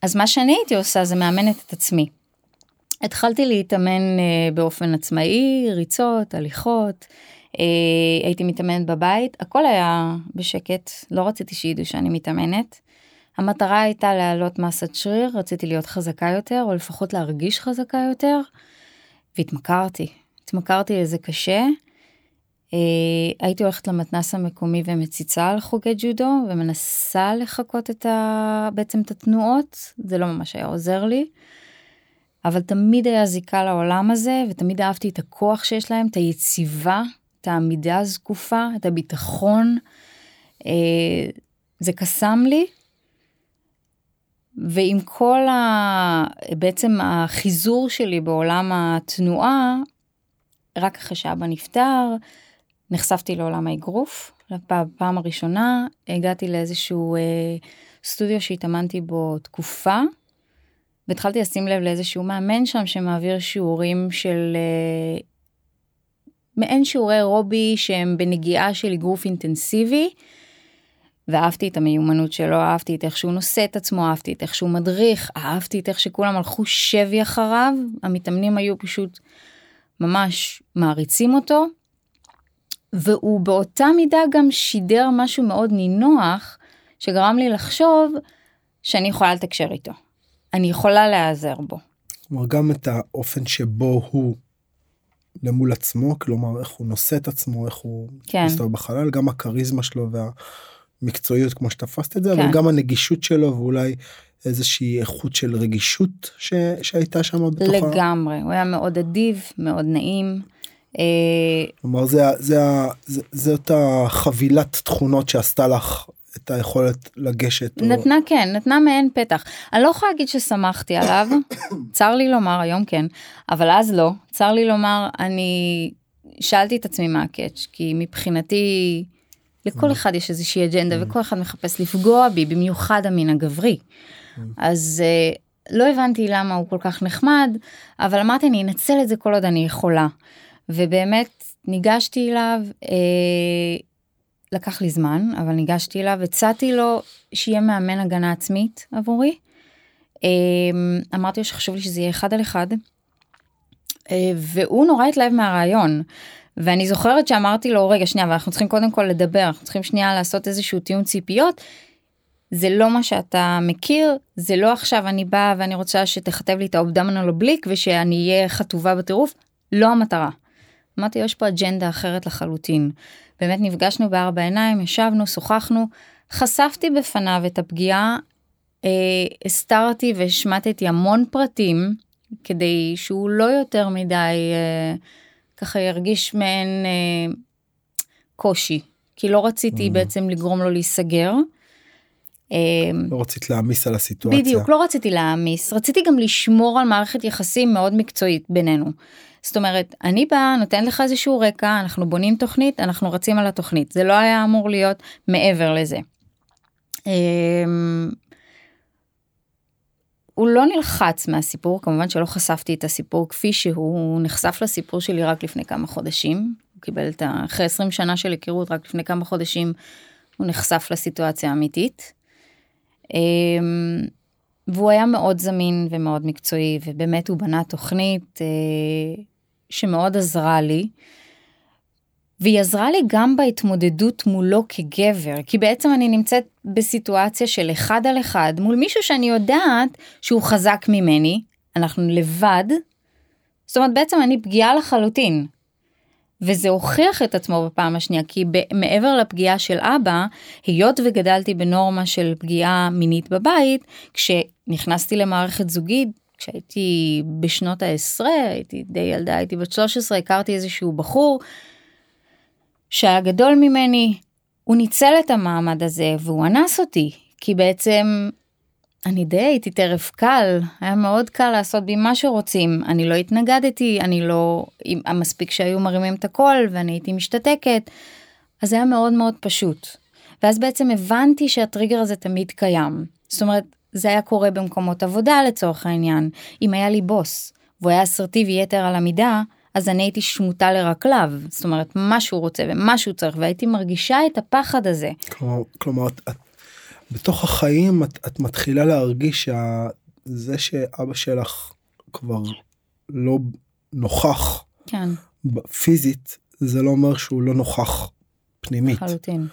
אז מה שאני הייתי עושה זה מאמנת את עצמי. התחלתי להתאמן אה, באופן עצמאי, ריצות, הליכות, אה, הייתי מתאמנת בבית, הכל היה בשקט, לא רציתי שידעו שאני מתאמנת. המטרה הייתה להעלות מסת שריר, רציתי להיות חזקה יותר, או לפחות להרגיש חזקה יותר, והתמכרתי. התמכרתי לזה קשה. אה, הייתי הולכת למתנס המקומי ומציצה על חוגי ג'ודו ומנסה לחקות את ה... בעצם את התנועות, זה לא ממש היה עוזר לי. אבל תמיד היה זיקה לעולם הזה ותמיד אהבתי את הכוח שיש להם, את היציבה, את העמידה הזקופה, את הביטחון. אה, זה קסם לי. ועם כל ה... בעצם החיזור שלי בעולם התנועה, רק אחרי שאבא נפטר, נחשפתי לעולם האגרוף. בפעם הראשונה הגעתי לאיזשהו אה, סטודיו שהתאמנתי בו תקופה, והתחלתי לשים לב לאיזשהו מאמן שם שמעביר שיעורים של אה, מעין שיעורי רובי שהם בנגיעה של אגרוף אינטנסיבי. ואהבתי את המיומנות שלו, אהבתי את איך שהוא נושא את עצמו, אהבתי את איך שהוא מדריך, אהבתי את איך שכולם הלכו שבי אחריו, המתאמנים היו פשוט ממש מעריצים אותו. והוא באותה מידה גם שידר משהו מאוד נינוח, שגרם לי לחשוב שאני יכולה לתקשר איתו. אני יכולה להיעזר בו. כלומר, גם את האופן שבו הוא למול עצמו, כלומר, איך הוא נושא את עצמו, איך הוא כן. מסתובב בחלל, גם הכריזמה שלו והמקצועיות כמו שתפסת את זה, כן. אבל גם הנגישות שלו ואולי איזושהי איכות של רגישות ש... שהייתה שם בתוכה. לגמרי, הוא היה מאוד אדיב, מאוד נעים. אה, כלומר זה, זה, זה, זאת החבילת תכונות שעשתה לך את היכולת לגשת. נתנה או... כן, נתנה מעין פתח. אני לא יכולה להגיד ששמחתי עליו, צר לי לומר, היום כן, אבל אז לא. צר לי לומר, אני שאלתי את עצמי מה הקאץ', כי מבחינתי לכל mm. אחד יש איזושהי אג'נדה mm. וכל אחד מחפש לפגוע בי, במיוחד המין הגברי. Mm. אז uh, לא הבנתי למה הוא כל כך נחמד, אבל אמרתי אני אנצל את זה כל עוד אני יכולה. ובאמת ניגשתי אליו, אה, לקח לי זמן, אבל ניגשתי אליו, הצעתי לו שיהיה מאמן הגנה עצמית עבורי. אה, אמרתי לו שחשוב לי שזה יהיה אחד על אחד, אה, והוא נורא התלהב מהרעיון. ואני זוכרת שאמרתי לו רגע שנייה ואנחנו צריכים קודם כל לדבר אנחנו צריכים שנייה לעשות איזשהו טיעון ציפיות. זה לא מה שאתה מכיר זה לא עכשיו אני באה ואני רוצה שתכתב לי את האובדמנל אובליק ושאני אהיה חטובה בטירוף לא המטרה. אמרתי, יש פה אג'נדה אחרת לחלוטין. באמת נפגשנו בארבע עיניים, ישבנו, שוחחנו, חשפתי בפניו את הפגיעה אה, הסתרתי והשמטתי המון פרטים כדי שהוא לא יותר מדי אה, ככה ירגיש מעין אה, קושי כי לא רציתי Mm. בעצם לגרום לו להיסגר. אה, לא רצית להעמיס על הסיטואציה. בדיוק, לא רציתי להעמיס, רציתי גם לשמור על מערכת יחסים מאוד מקצועית בינינו. זאת אומרת, אני באה, נותנת לך איזשהו רקע, אנחנו בונים תוכנית, אנחנו רצים על התוכנית. זה לא היה אמור להיות מעבר לזה. אמ, הוא לא נלחץ מהסיפור, כמובן שלא חשפתי את הסיפור כפי שהוא, הוא נחשף לסיפור שלי רק לפני כמה חודשים. הוא קיבל את ה... אחרי 20 שנה של היכרות, רק לפני כמה חודשים הוא נחשף לסיטואציה האמיתית. אמ, והוא היה מאוד זמין ומאוד מקצועי, ובאמת הוא בנה תוכנית אה, שמאוד עזרה לי. והיא עזרה לי גם בהתמודדות מולו כגבר, כי בעצם אני נמצאת בסיטואציה של אחד על אחד מול מישהו שאני יודעת שהוא חזק ממני, אנחנו לבד, זאת אומרת בעצם אני פגיעה לחלוטין. וזה הוכיח את עצמו בפעם השנייה, כי מעבר לפגיעה של אבא, היות וגדלתי בנורמה של פגיעה מינית בבית, כשנכנסתי למערכת זוגית, כשהייתי בשנות העשרה, הייתי די ילדה, הייתי בת 13, הכרתי איזשהו בחור שהיה גדול ממני, הוא ניצל את המעמד הזה והוא אנס אותי, כי בעצם אני די הייתי טרף קל, היה מאוד קל לעשות בי מה שרוצים, אני לא התנגדתי, אני לא, מספיק שהיו מרימים את הקול ואני הייתי משתתקת, אז זה היה מאוד מאוד פשוט. ואז בעצם הבנתי שהטריגר הזה תמיד קיים. זאת אומרת, זה היה קורה במקומות עבודה לצורך העניין. אם היה לי בוס והוא היה אסרטיבי יתר על המידה, אז אני הייתי שמוטה לרגליו. זאת אומרת, מה שהוא רוצה ומה שהוא צריך, והייתי מרגישה את הפחד הזה. כלומר, כלומר את, את, בתוך החיים את, את מתחילה להרגיש שזה שאבא שלך כבר לא נוכח כן, פיזית זה לא אומר שהוא לא נוכח פנימית לחלוטין.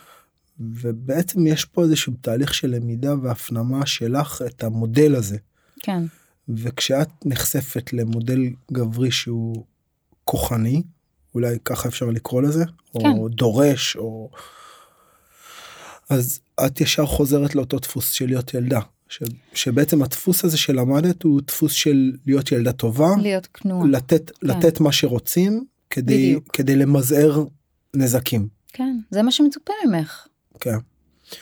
ובעצם יש פה איזשהו תהליך של למידה והפנמה שלך את המודל הזה כן, וכשאת נחשפת למודל גברי שהוא כוחני אולי ככה אפשר לקרוא לזה כן. או דורש או אז את ישר חוזרת לאותו דפוס של להיות ילדה ש... שבעצם הדפוס הזה שלמדת הוא דפוס של להיות ילדה טובה להיות כנועה. לתת לתת מה שרוצים כדי בדיוק. כדי למזער נזקים כן, זה מה שמצופה ממך. כן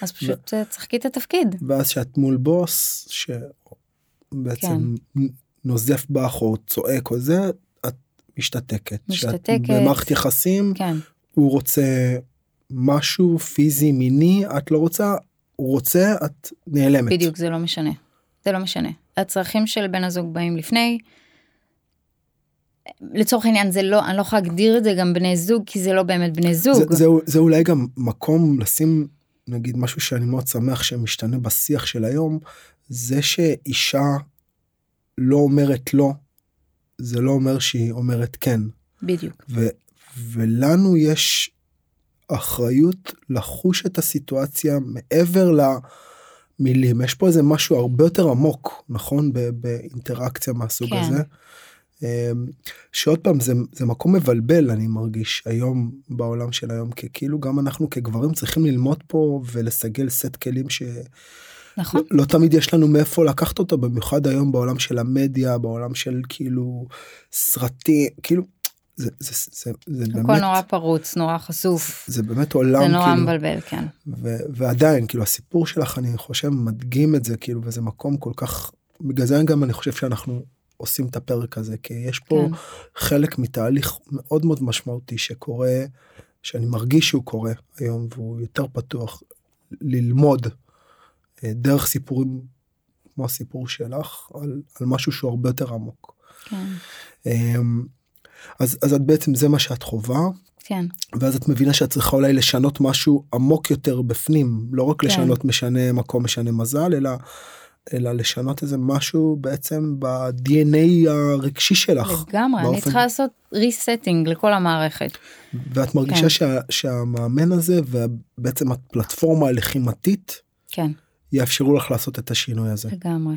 אז פשוט אה, תשחקי את התפקיד. ואז שאת מול בוס שבעצם כן. נוזף בך או צועק או זה את משתתקת. שאת משתתקת. במערכת יחסים כן, הוא רוצה משהו פיזי מיני את לא רוצה הוא רוצה את נעלמת. בדיוק, זה לא משנה. זה לא משנה. הצרכים של בן הזוג באים לפני. לצורך העניין זה לא, אני לא יכולה להגדיר את זה גם בני זוג, כי זה לא באמת בני זה, זוג. זה, זה אולי גם מקום לשים נגיד משהו שאני מאוד שמח שמשתנה בשיח של היום זה שאישה לא אומרת לא זה לא אומר שהיא אומרת כן בדיוק. ו, ולנו יש אחריות לחוש את הסיטואציה מעבר למילים יש פה איזה משהו הרבה יותר עמוק נכון באינטראקציה מהסוג כן. הזה. אמ, שעוד פעם זה, זה מקום מבלבל אני מרגיש היום בעולם של היום כי כאילו גם אנחנו כגברים צריכים ללמוד פה ולסגל סט כלים שלא נכון. לא תמיד יש לנו מאיפה לקחת אותו במיוחד היום בעולם של המדיה בעולם של כאילו סרטים כאילו זה, זה, זה, זה הכל באמת נורא פרוץ, נורא חשוף. זה באמת עולם זה נורא כאילו מבלבל, כן. ו, ועדיין כאילו הסיפור שלך אני חושב מדגים את זה כאילו וזה מקום כל כך בגלל זה גם אני חושב שאנחנו עושים את הפרק הזה כי יש פה כן. חלק מתהליך מאוד מאוד משמעותי שקורה שאני מרגיש שהוא קורה היום והוא יותר פתוח ללמוד אה, דרך סיפורים כמו הסיפור שלך על, על משהו שהוא הרבה יותר עמוק. כן. אמ, אז אז את בעצם זה מה שאת חווה כן. ואז את מבינה שאת צריכה אולי לשנות משהו עמוק יותר בפנים לא רק כן. לשנות משנה מקום משנה מזל אלא אלא לשנות איזה משהו בעצם ב-DNA הרגשי שלך לגמרי, אני באופן- צריכה לעשות ריסטינג לכל המערכת. ואת מרגישה כן. שה, שהמאמן הזה ובעצם הפלטפורמה הלחימתית כן, יאפשרו לך לעשות את השינוי הזה. לגמרי.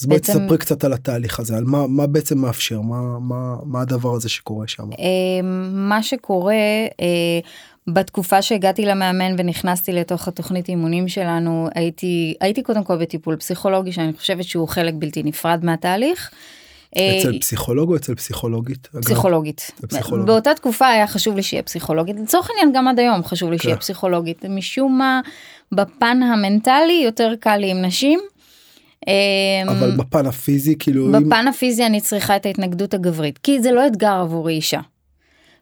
אז בואי בעצם- תספרי קצת על התהליך הזה על מה מה בעצם מאפשר מה מה מה הדבר הזה שקורה שם. אה, מה שקורה, אה, בתקופה שהגעתי למאמן ונכנסתי לתוך התוכנית אימונים שלנו הייתי הייתי קודם כל בטיפול פסיכולוגי שאני חושבת שהוא חלק בלתי נפרד מהתהליך. אצל פסיכולוג או אצל? פסיכולוגית. פסיכולוגית. באותה תקופה היה חשוב לי שיהיה פסיכולוגית לצורך העניין גם עד היום חשוב לי שיהיה כן. פסיכולוגית משום מה בפן המנטלי יותר קל לי עם נשים. אמ, אבל בפן הפיזי כאילו אם- בפן הפיזי אני צריכה את ההתנגדות הגברית כי זה לא אתגר עבורי אישה.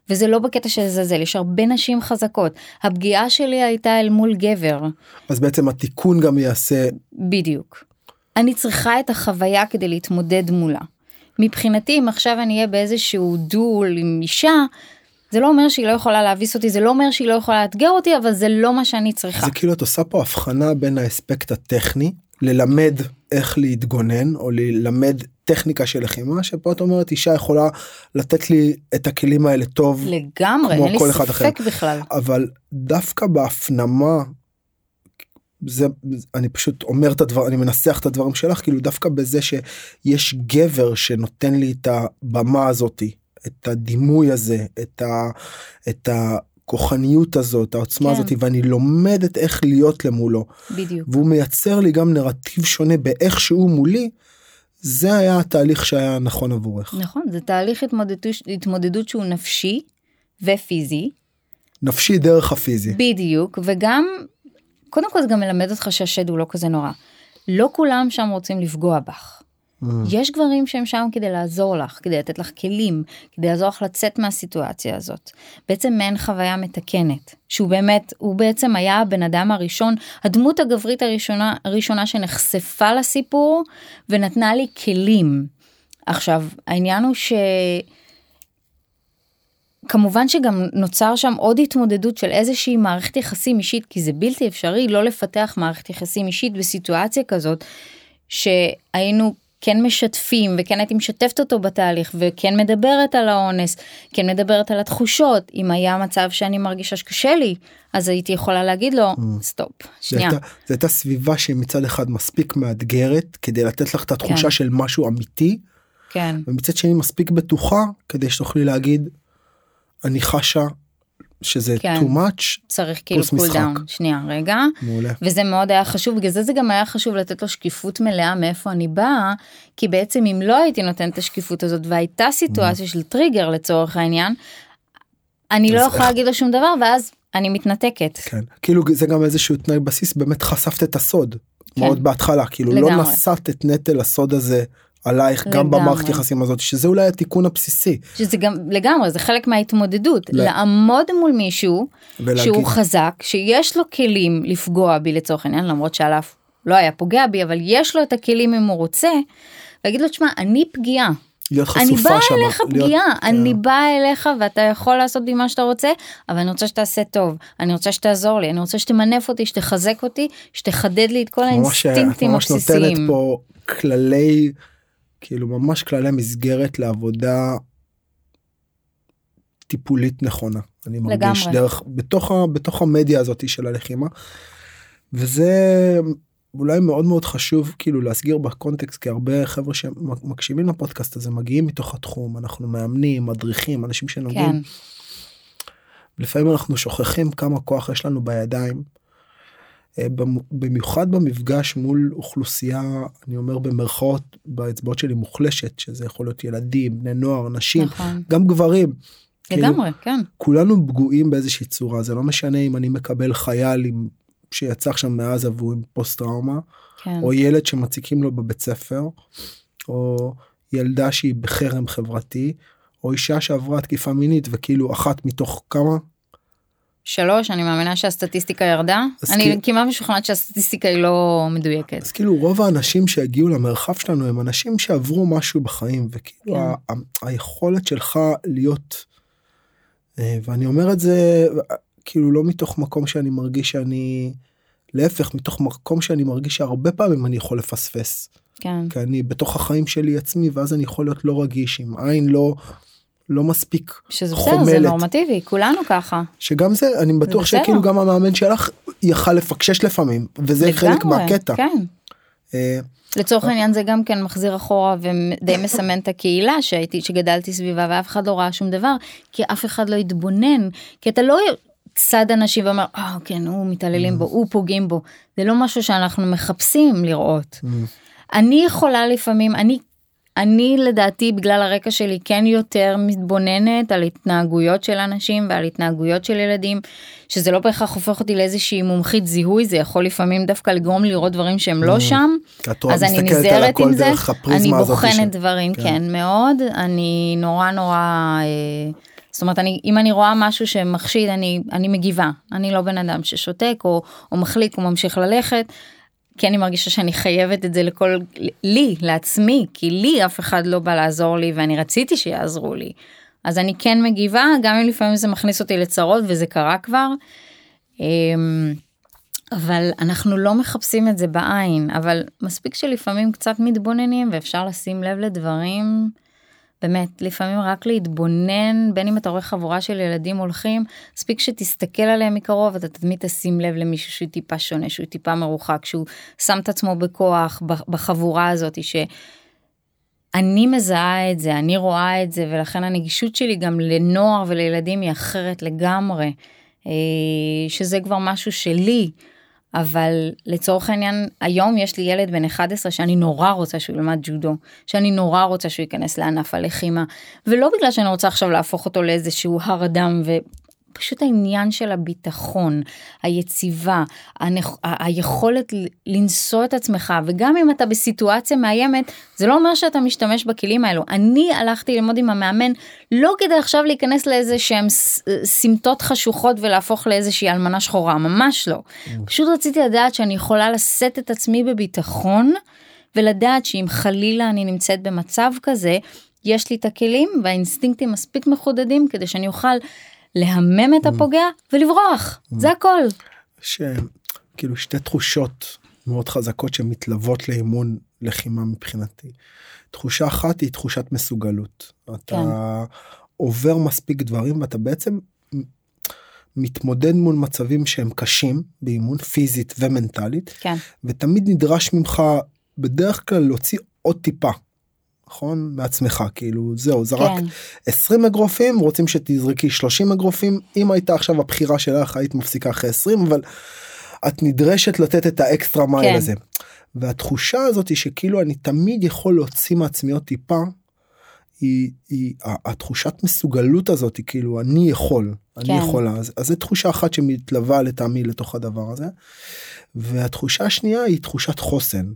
וזה לא בקטע של לזלזל יש הרבה נשים חזקות הפגיעה שלי הייתה אל מול גבר אז בעצם התיקון גם יעשה בדיוק. אני צריכה את החוויה כדי להתמודד מולה. מבחינתי אם עכשיו אני אהיה באיזשהו דול עם אישה זה לא אומר שהיא לא יכולה להביס אותי זה לא אומר שהיא לא יכולה לאתגר אותי אבל זה לא מה שאני צריכה. זה כאילו את עושה פה הבחנה בין האספקט הטכני ללמד איך להתגונן או ללמד טכניקה של לחימה שפה את אומרת אישה יכולה לתת לי את הכלים האלה טוב לגמרי כמו אין לי כל אחד אחר. ספק בכלל. אבל דווקא בהפנמה זה אני פשוט אומר את הדבר אני מנסח את הדברים שלך כאילו דווקא בזה שיש גבר שנותן לי את הבמה הזאתי את הדימוי הזה את ה... את הכוחניות הזאת העוצמה כן. הזאתי ואני לומדת איך להיות למולו בדיוק. והוא מייצר לי גם נרטיב שונה באיך שהוא מולי. זה היה התהליך שהיה נכון עבורך נכון זה תהליך התמודדות, התמודדות שהוא נפשי ופיזי נפשי דרך הפיזי בדיוק וגם קודם כל זה גם מלמד אותך שהשד הוא לא כזה נורא. לא כולם שם רוצים לפגוע בך. Mm. יש גברים שהם שם כדי לעזור לך, כדי לתת לך כלים, כדי לעזור לך לצאת מהסיטואציה הזאת. בעצם מעין חוויה מתקנת, שהוא באמת, הוא בעצם היה הבן אדם הראשון, הדמות הגברית הראשונה, הראשונה שנחשפה לסיפור ונתנה לי כלים. עכשיו, העניין הוא ש... כמובן שגם נוצר שם עוד התמודדות של איזושהי מערכת יחסים אישית כי זה בלתי אפשרי לא לפתח מערכת יחסים אישית בסיטואציה כזאת שהיינו כן משתפים וכן הייתי משתפת אותו בתהליך וכן מדברת על האונס כן מדברת על התחושות. אם היה מצב שאני מרגישה שקשה לי אז הייתי יכולה להגיד לו סטופ זה שנייה. זה הייתה סביבה שמצד אחד מספיק מאתגרת כדי לתת לך את התחושה כן. של משהו אמיתי כן. ומצד שני מספיק בטוחה כדי שתוכלי להגיד אני חשה שזה כן. too much צריך כאילו קול משחק. down שנייה רגע מעולה וזה מאוד היה חשוב בגלל זה זה גם היה חשוב לתת לו שקיפות מלאה מאיפה אני באה כי בעצם אם לא הייתי נותנת את השקיפות הזאת והייתה סיטואציה של טריגר לצורך העניין. אני לא יכולה להגיד לו שום דבר ואז אני מתנתקת. כן כאילו זה גם איזשהו תנאי בסיס באמת חשפת את הסוד כן. מאוד בהתחלה כאילו לא לגמרי. נשאת את נטל הסוד הזה עלייך גם לגמרי. במערכת יחסים הזאת שזה אולי התיקון הבסיסי שזה גם לגמרי זה חלק מההתמודדות לא. לעמוד מול מישהו ולהגיד שהוא חזק שיש לו כלים לפגוע בי לצורך העניין למרות שעליו לא היה פוגע בי אבל יש לו את הכלים אם הוא רוצה. להגיד לו תשמע אני פגיעה להיות אני חשופה באה שם אליך להיות- פגיעה, כן. אני באה אליך ואתה יכול לעשות בי מה שאתה רוצה, אבל אני רוצה שתעשה טוב, אני רוצה שתעזור לי, אני רוצה שתמנף אותי, שתחזק אותי, שתחדד לי את כל האינסטינקטים ממש נותנת הבסיסיים. פה כללי כאילו ממש כללי מסגרת לעבודה טיפולית נכונה אני מרגיש לגמרי. דרך בתוך ה, בתוך המדיה הזאת של הלחימה. וזה אולי מאוד מאוד חשוב כאילו להסגיר בקונטקסט כי הרבה חבר'ה שמקשיבים לפודקאסט הזה מגיעים מתוך התחום אנחנו מאמנים מדריכים אנשים שנוגעים כן, לפעמים אנחנו שוכחים כמה כוח יש לנו בידיים. אה, במ- במיוחד במפגש מול אוכלוסייה אני אומר במרכאות באצבעות שלי מוחלשת שזה יכול להיות ילדים בני נוער נשים נכון, גם גברים. כאילו, לגמרי, כן, כולנו פגועים באיזושהי צורה זה לא משנה אם אני מקבל חייל עם שיצא עכשיו מעזה והוא עם פוסט טראומה כן, או ילד שמציקים לו בבית ספר או ילדה שהיא בחרם חברתי או אישה שעברה תקיפה מינית וכאילו אחת מתוך כמה שלוש, אני מאמינה שהסטטיסטיקה ירדה, אני כאילו- כמעט משוכנעת שהסטטיסטיקה היא לא מדויקת. אז כאילו רוב האנשים שהגיעו למרחב שלנו הם אנשים שעברו משהו בחיים וכאילו כן. ה- ה- היכולת שלך להיות אה, ואני אומר את זה אה, כאילו לא מתוך מקום שאני מרגיש שאני להפך מתוך מקום שאני מרגיש שהרבה פעמים אני יכול לפספס כן, כי אני בתוך החיים שלי עצמי ואז אני יכול להיות לא רגיש עם עין לא לא מספיק שזה זה חומלת. נורמטיבי, כולנו ככה. שגם זה אני בטוח בסדר. שכאילו גם המאמן שלך יכל לפקשש לפעמים וזה חלק לגמרי, מהקטע. כן. אה, לצורך העניין זה גם כן מחזיר אחורה ודי מסמן את הקהילה שהייתי שגדלתי סביבה ואף אחד לא ראה שום דבר כי אף אחד לא התבונן כי אתה לא צד אנשים ואומר, אה, כן, הוא מתעללים בו, הוא פוגעים בו. זה לא משהו שאנחנו מחפשים לראות. אני יכולה לפעמים, אני אני לדעתי בגלל הרקע שלי כן יותר מתבוננת על התנהגויות של אנשים ועל התנהגויות של ילדים שזה לא בהכרח הופך אותי לאיזושהי מומחית זיהוי זה יכול לפעמים דווקא לגרום לי לראות דברים שהם לא שם. אז אני נזהרת עם זה. אני בוחנת דברים כן. כן מאוד. אני נורא נורא אה, זאת אומרת אני אם אני רואה משהו שמחשיד אני אני מגיבה. אני לא בן אדם ששותק או, או מחליק או ממשיך ללכת כי אני מרגישה שאני חייבת את זה לכל לי לעצמי כי לי אף אחד לא בא לעזור לי ואני רציתי שיעזרו לי. אז אני כן מגיבה גם אם לפעמים זה מכניס אותי לצרות וזה קרה כבר. אמ, אבל אנחנו לא מחפשים את זה בעין אבל מספיק שלפעמים קצת מתבוננים ואפשר לשים לב לדברים באמת, לפעמים רק להתבונן, בין אם אתה רואה חבורה של ילדים הולכים, מספיק שתסתכל עליהם מקרוב, אתה תמיד תשים לב למישהו שהוא טיפה שונה, שהוא טיפה מרוחק, שהוא שם את עצמו בכוח בחבורה הזאת, ש... אני מזהה את זה, אני רואה את זה, ולכן הנגישות שלי גם לנוער ולילדים היא אחרת לגמרי, אה, שזה כבר משהו שלי. אבל לצורך העניין היום יש לי ילד בן 11 שאני נורא רוצה שהוא ילמד ג'ודו שאני נורא רוצה שהוא ייכנס לענף הלחימה ולא בגלל שאני רוצה עכשיו להפוך אותו לאיזשהו הר אדם פשוט העניין של הביטחון, היציבה, הנכ... היכולת לנסוע את עצמך, וגם אם אתה בסיטואציה מאיימת, זה לא אומר שאתה משתמש בכלים האלו. אני הלכתי ללמוד עם המאמן, לא כדי עכשיו להיכנס לאיזה שהם סמטות חשוכות ולהפוך לאיזושהי אלמנה שחורה, ממש לא. Mm. פשוט רציתי לדעת שאני יכולה לשאת את עצמי בביטחון, ולדעת שאם חלילה אני נמצאת במצב כזה, יש לי את הכלים והאינסטינקטים מספיק מחודדים כדי שאני אוכל להמם את הפוגע ולברוח זה הכל. יש כאילו שתי תחושות מאוד חזקות שמתלוות לאימון לחימה מבחינתי. תחושה אחת היא תחושת מסוגלות. אתה כן. עובר מספיק דברים ואתה בעצם מתמודד מול מצבים שהם קשים באימון פיזית ומנטלית כן. ותמיד נדרש ממך בדרך כלל להוציא עוד טיפה נכון מעצמך כאילו זהו זה כן. רק 20 אגרופים רוצים שתזרקי 30 אגרופים אם הייתה עכשיו הבחירה שלך היית מפסיקה אחרי 20 אבל את נדרשת לתת את האקסטרה מייל כן. הזה. והתחושה הזאת היא שכאילו אני תמיד יכול להוציא מעצמי עוד טיפה. היא, היא התחושת מסוגלות הזאת היא כאילו אני יכול כן. אני יכולה אז, אז זו תחושה אחת שמתלווה לטעמי לתוך הדבר הזה. והתחושה השנייה היא תחושת חוסן.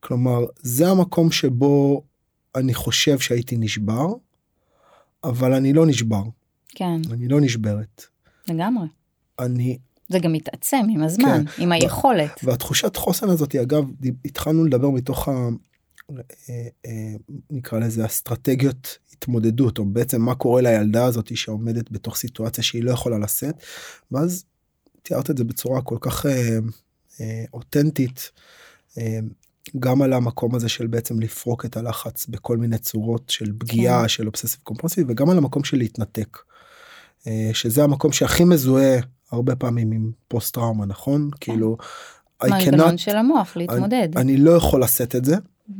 כלומר זה המקום שבו אני חושב שהייתי נשבר, אבל אני לא נשבר. כן. אני לא נשברת. לגמרי. אני... זה גם מתעצם עם הזמן, כן. עם היכולת. והתחושת חוסן הזאת, אגב, התחלנו לדבר מתוך ה... אה, אה, נקרא לזה אסטרטגיות התמודדות, או בעצם מה קורה לילדה הזאת שעומדת בתוך סיטואציה שהיא לא יכולה לשאת, ואז תיארת את זה בצורה כל כך אה, אה, אותנטית. אה, גם על המקום הזה של בעצם לפרוק את הלחץ בכל מיני צורות של פגיעה כן. של אובססיב קומפרסיב וגם על המקום של להתנתק. אה, שזה המקום שהכי מזוהה הרבה פעמים עם פוסט טראומה נכון כן. כאילו. מנגנון של המוח להתמודד. אני, אני לא יכול לשאת את זה.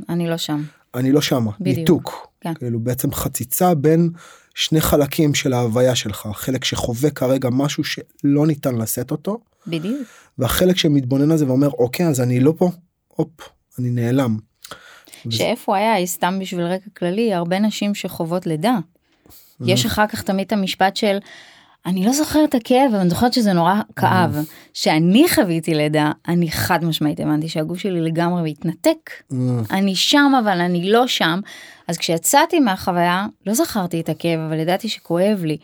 אני לא שם. אני לא שמה. בדיוק. ניתוק. כן. כאילו בעצם חציצה בין שני חלקים של ההוויה שלך חלק שחווה כרגע משהו שלא ניתן לשאת אותו. בדיוק. והחלק שמתבונן על זה ואומר אוקיי אז אני לא פה. הופ אני נעלם. שאיפה היה סתם בשביל רקע כללי הרבה נשים שחוות לידה. יש אחר כך תמיד את המשפט של אני לא זוכרת את הכאב אבל אני זוכרת שזה נורא כאב שאני חוויתי לידה אני חד משמעית הבנתי שהגוף שלי לגמרי מתנתק אני שם אבל אני לא שם אז כשיצאתי מהחוויה לא זכרתי את הכאב אבל ידעתי שכואב לי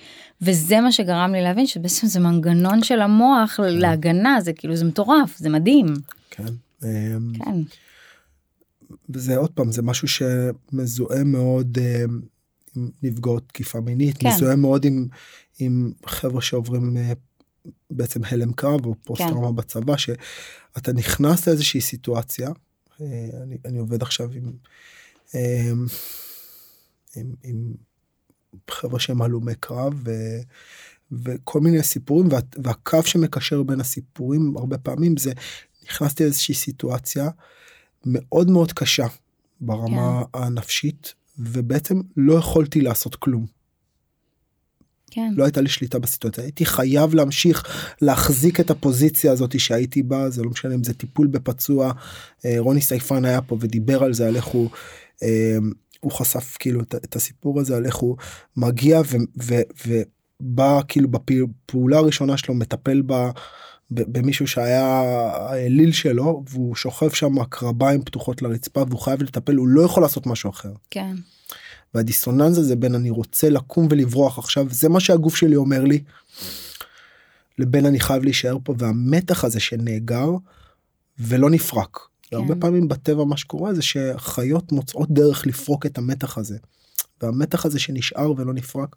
וזה מה שגרם לי להבין שבעצם זה מנגנון של המוח להגנה זה כאילו זה מטורף זה מדהים. כן. אמ, כן. וזה עוד פעם זה משהו שמזוהה מאוד אה, עם נפגעות תקיפה מינית כן. מזוהה מאוד עם עם חבר'ה שעוברים אה, בעצם הלם קרב או פוסט טראומה כן. בצבא שאתה נכנס לאיזושהי סיטואציה אה, אני, אני עובד עכשיו עם, עם, עם, עם חבר'ה שהם הלומי קרב ו, וכל מיני סיפורים וה, והקו שמקשר בין הסיפורים הרבה פעמים זה נכנסתי לאיזושהי סיטואציה מאוד מאוד קשה ברמה כן. הנפשית ובעצם לא יכולתי לעשות כלום. כן. לא הייתה לי שליטה בסיטואציה הייתי חייב להמשיך להחזיק את הפוזיציה הזאת שהייתי בה זה לא משנה אם זה טיפול בפצוע אה, רוני סייפן היה פה ודיבר על זה על איך הוא. אה, הוא חשף כאילו את הסיפור הזה על איך הוא מגיע ובא כאילו בפעולה הראשונה שלו מטפל בה במישהו שהיה האליל שלו והוא שוכב שם קרביים פתוחות לרצפה והוא חייב לטפל הוא לא יכול לעשות משהו אחר. כן. והדיסוננס הזה בין אני רוצה לקום ולברוח עכשיו זה מה שהגוף שלי אומר לי. לבין אני חייב להישאר פה והמתח הזה שנאגר ולא נפרק. כן. הרבה פעמים בטבע מה שקורה זה שחיות מוצאות דרך לפרוק את המתח הזה. והמתח הזה שנשאר ולא נפרק.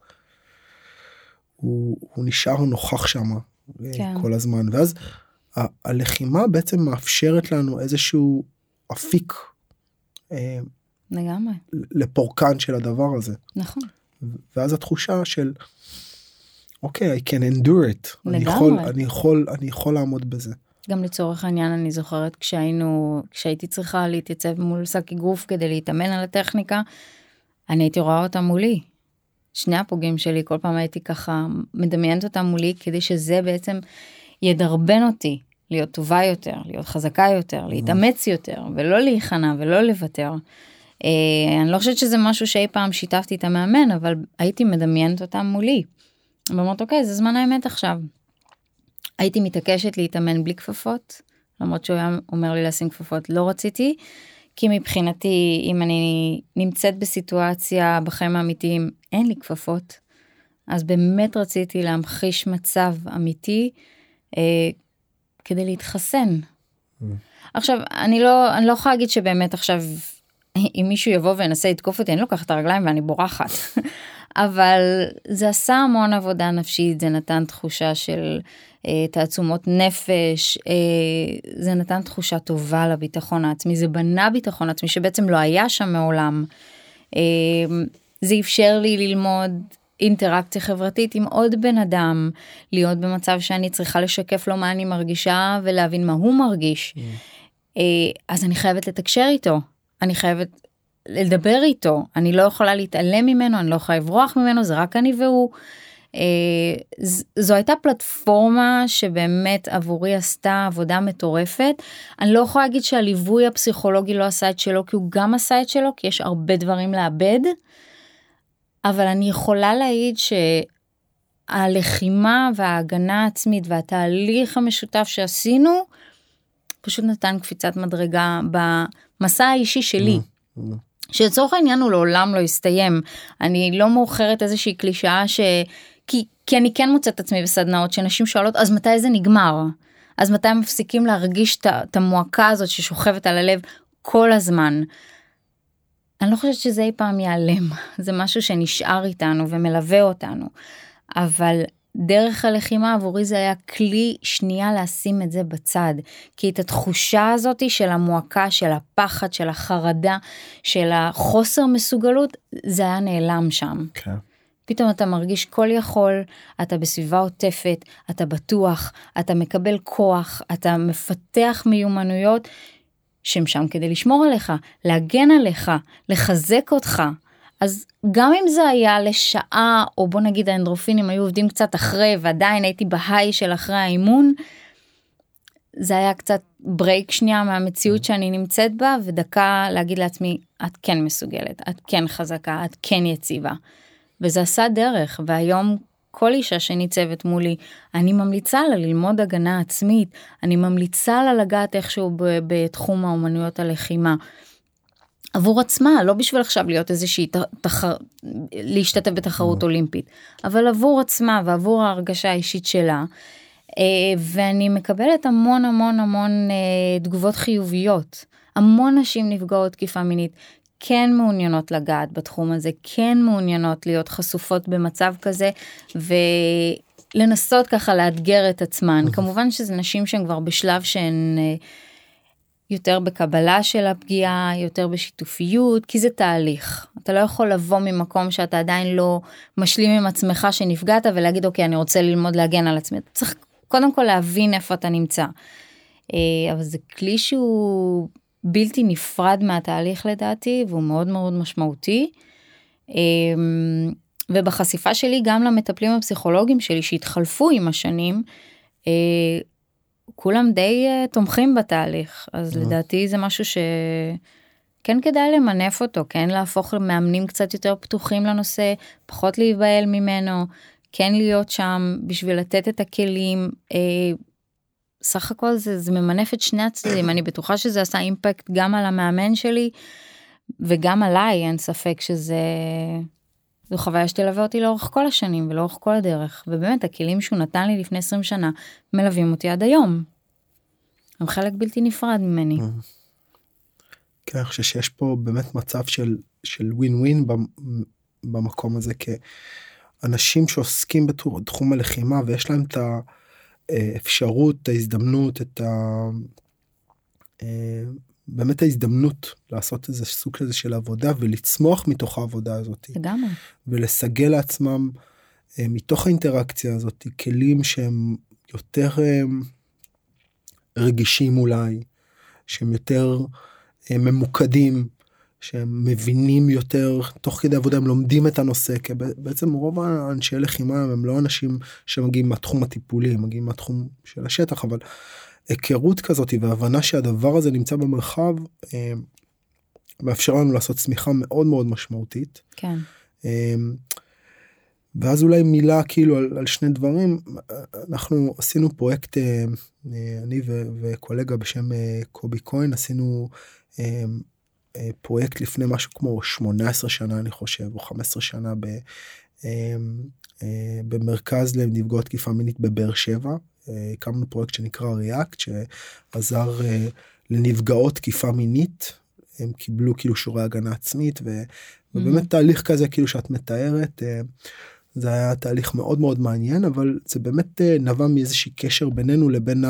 הוא, הוא נשאר נוכח שם כן. כל הזמן ואז ה- הלחימה בעצם מאפשרת לנו איזשהו אפיק. אה, לגמרי. לפורקן של הדבר הזה. נכון. ואז התחושה של אוקיי, I can endure it. לגמרי. אני יכול, אני יכול, אני יכול לעמוד בזה. גם לצורך העניין אני זוכרת כשהיינו, כשהייתי צריכה להתייצב מול שק אגרוף כדי להתאמן על הטכניקה, אני הייתי רואה אותה מולי. שני הפוגעים שלי כל פעם הייתי ככה מדמיינת אותם מולי כדי שזה בעצם ידרבן אותי להיות טובה יותר, להיות חזקה יותר, להתאמץ יותר ולא להיכנע ולא לוותר. אה, אני לא חושבת שזה משהו שאי פעם שיתפתי את המאמן אבל הייתי מדמיינת אותם מולי. ואומרת אוקיי זה זמן האמת עכשיו. הייתי מתעקשת להתאמן בלי כפפות למרות שהוא היה אומר לי לשים כפפות לא רציתי. כי מבחינתי אם אני נמצאת בסיטואציה בחיים האמיתיים אין לי כפפות. אז באמת רציתי להמחיש מצב אמיתי אה, כדי להתחסן. Mm. עכשיו אני לא אני לא יכולה להגיד שבאמת עכשיו אם מישהו יבוא וינסה לתקוף אותי אני לוקחת את הרגליים ואני בורחת. אבל זה עשה המון עבודה נפשית זה נתן תחושה של תעצומות נפש אה, זה נתן תחושה טובה לביטחון העצמי זה בנה ביטחון עצמי שבעצם לא היה שם מעולם. אה, זה אפשר לי ללמוד אינטראקציה חברתית עם עוד בן אדם להיות במצב שאני צריכה לשקף לו מה אני מרגישה ולהבין מה הוא מרגיש. Mm. אה, אז אני חייבת לתקשר איתו אני חייבת לדבר איתו אני לא יכולה להתעלם ממנו אני לא יכולה לברוח ממנו זה רק אני והוא. אה, זו הייתה פלטפורמה שבאמת עבורי עשתה עבודה מטורפת. אני לא יכולה להגיד שהליווי הפסיכולוגי לא עשה את שלו כי הוא גם עשה את שלו כי יש הרבה דברים לאבד. אבל אני יכולה להעיד שהלחימה וההגנה העצמית והתהליך המשותף שעשינו פשוט נתן קפיצת מדרגה במסע האישי שלי. Mm, mm. שלצורך העניין הוא לעולם לא יסתיים. אני לא מאוחרת איזושהי קלישאה ש... כי, כי אני כן מוצאת עצמי בסדנאות שנשים שואלות אז מתי זה נגמר? אז מתי מפסיקים להרגיש את המועקה הזאת ששוכבת על הלב כל הזמן? אני לא חושבת שזה אי פעם ייעלם, זה משהו שנשאר איתנו ומלווה אותנו. אבל דרך הלחימה עבורי זה היה כלי שנייה לשים את זה בצד. כי את התחושה הזאת של המועקה, של הפחד, של החרדה, של החוסר מסוגלות, זה היה נעלם שם. כן. פתאום אתה מרגיש כל יכול, אתה בסביבה עוטפת, אתה בטוח, אתה מקבל כוח, אתה מפתח מיומנויות שהם שם כדי לשמור עליך, להגן עליך, לחזק אותך. אז גם אם זה היה לשעה, או בוא נגיד האנדרופינים היו עובדים קצת אחרי, ועדיין הייתי בהיי של אחרי האימון, זה היה קצת ברייק שנייה מהמציאות שאני נמצאת בה, ודקה להגיד לעצמי, את כן מסוגלת, את כן חזקה, את כן יציבה. וזה עשה דרך, והיום כל אישה שניצבת מולי, אני ממליצה לה ללמוד הגנה עצמית, אני ממליצה לה לגעת איכשהו בתחום האומנויות הלחימה. עבור עצמה, לא בשביל עכשיו להיות איזושהי תחר... להשתתף בתחרות אולימפית, אבל עבור עצמה ועבור ההרגשה האישית שלה. אה, ואני מקבלת המון המון המון אה, תגובות חיוביות. המון נשים נפגעות תקיפה מינית כן מעוניינות לגעת בתחום הזה, כן מעוניינות להיות חשופות במצב כזה ולנסות ככה לאתגר את עצמן. אוקיי. כמובן שזה נשים שהן כבר בשלב שהן אה, יותר בקבלה של הפגיעה, יותר בשיתופיות, כי זה תהליך. אתה לא יכול לבוא ממקום שאתה עדיין לא משלים עם עצמך שנפגעת ולהגיד אוקיי אני רוצה ללמוד להגן על עצמי. אתה צריך קודם כל להבין איפה אתה נמצא. אה, אבל זה כלי שהוא בלתי נפרד מהתהליך לדעתי והוא מאוד מאוד משמעותי. אמ, ובחשיפה שלי גם למטפלים הפסיכולוגיים שלי שהתחלפו עם השנים, אה, כולם די אה, תומכים בתהליך, אז לדעתי זה משהו שכן כדאי למנף אותו, כן להפוך למאמנים קצת יותר פתוחים לנושא, פחות להיבהל ממנו, כן להיות שם בשביל לתת את הכלים. אה, סך הכל זה, זה ממנף את שני הצדדים, אני בטוחה שזה עשה אימפקט גם על המאמן שלי וגם עליי, אין ספק שזה... זו חוויה שתלווה אותי לאורך כל השנים ולאורך כל הדרך, ובאמת הכלים שהוא נתן לי לפני 20 שנה מלווים אותי עד היום. הם חלק בלתי נפרד ממני. כן, אני חושב שיש פה באמת מצב של של ווין ווין במקום הזה כאנשים שעוסקים בתחום הלחימה ויש להם את האפשרות, את ההזדמנות, את ה... אה, באמת ההזדמנות לעשות איזה סוג כזה של עבודה ולצמוח מתוך העבודה הזאת. לגמרי. ולסגל לעצמם אה, מתוך האינטראקציה הזאת כלים שהם יותר אה, רגישים אולי, שהם יותר ממוקדים, שהם מבינים יותר תוך כדי עבודה הם לומדים את הנושא כי בעצם רוב האנשי לחימה הם לא אנשים שמגיעים מהתחום הטיפולי הם מגיעים מהתחום של השטח אבל היכרות כזאת והבנה שהדבר הזה נמצא במרחב אה, מאפשר לנו לעשות צמיחה מאוד מאוד משמעותית. כן. אה, ואז אולי מילה כאילו על, על שני דברים אנחנו עשינו פרויקט אה, אני ו, וקולגה בשם קובי כהן עשינו פרויקט לפני משהו כמו 18 שנה אני חושב או 15 שנה ב, במרכז לנפגעות תקיפה מינית בבאר שבע הקמנו פרויקט שנקרא ריאקט שעזר אה, לנפגעות תקיפה מינית הם קיבלו כאילו שיעורי הגנה עצמית ו, ובאמת mm-hmm. תהליך כזה כאילו שאת מתארת אה, זה היה תהליך מאוד מאוד מעניין אבל זה באמת אה, נבע מאיזשהי קשר בינינו לבין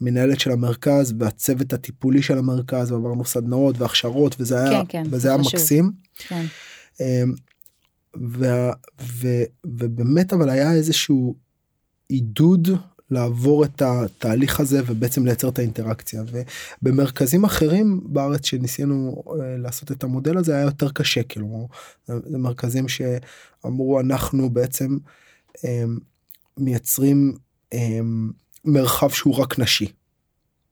המנהלת של המרכז והצוות הטיפולי של המרכז ועברנו סדנאות והכשרות וזה היה כן, כן, וזה היה מקסים. כן. ו, ו, ובאמת אבל היה איזשהו עידוד לעבור את התהליך הזה ובעצם לייצר את האינטראקציה ובמרכזים אחרים בארץ שניסינו אה, לעשות את המודל הזה היה יותר קשה כאילו זה מרכזים שאמרו אנחנו בעצם הם, מייצרים הם, מרחב שהוא רק נשי.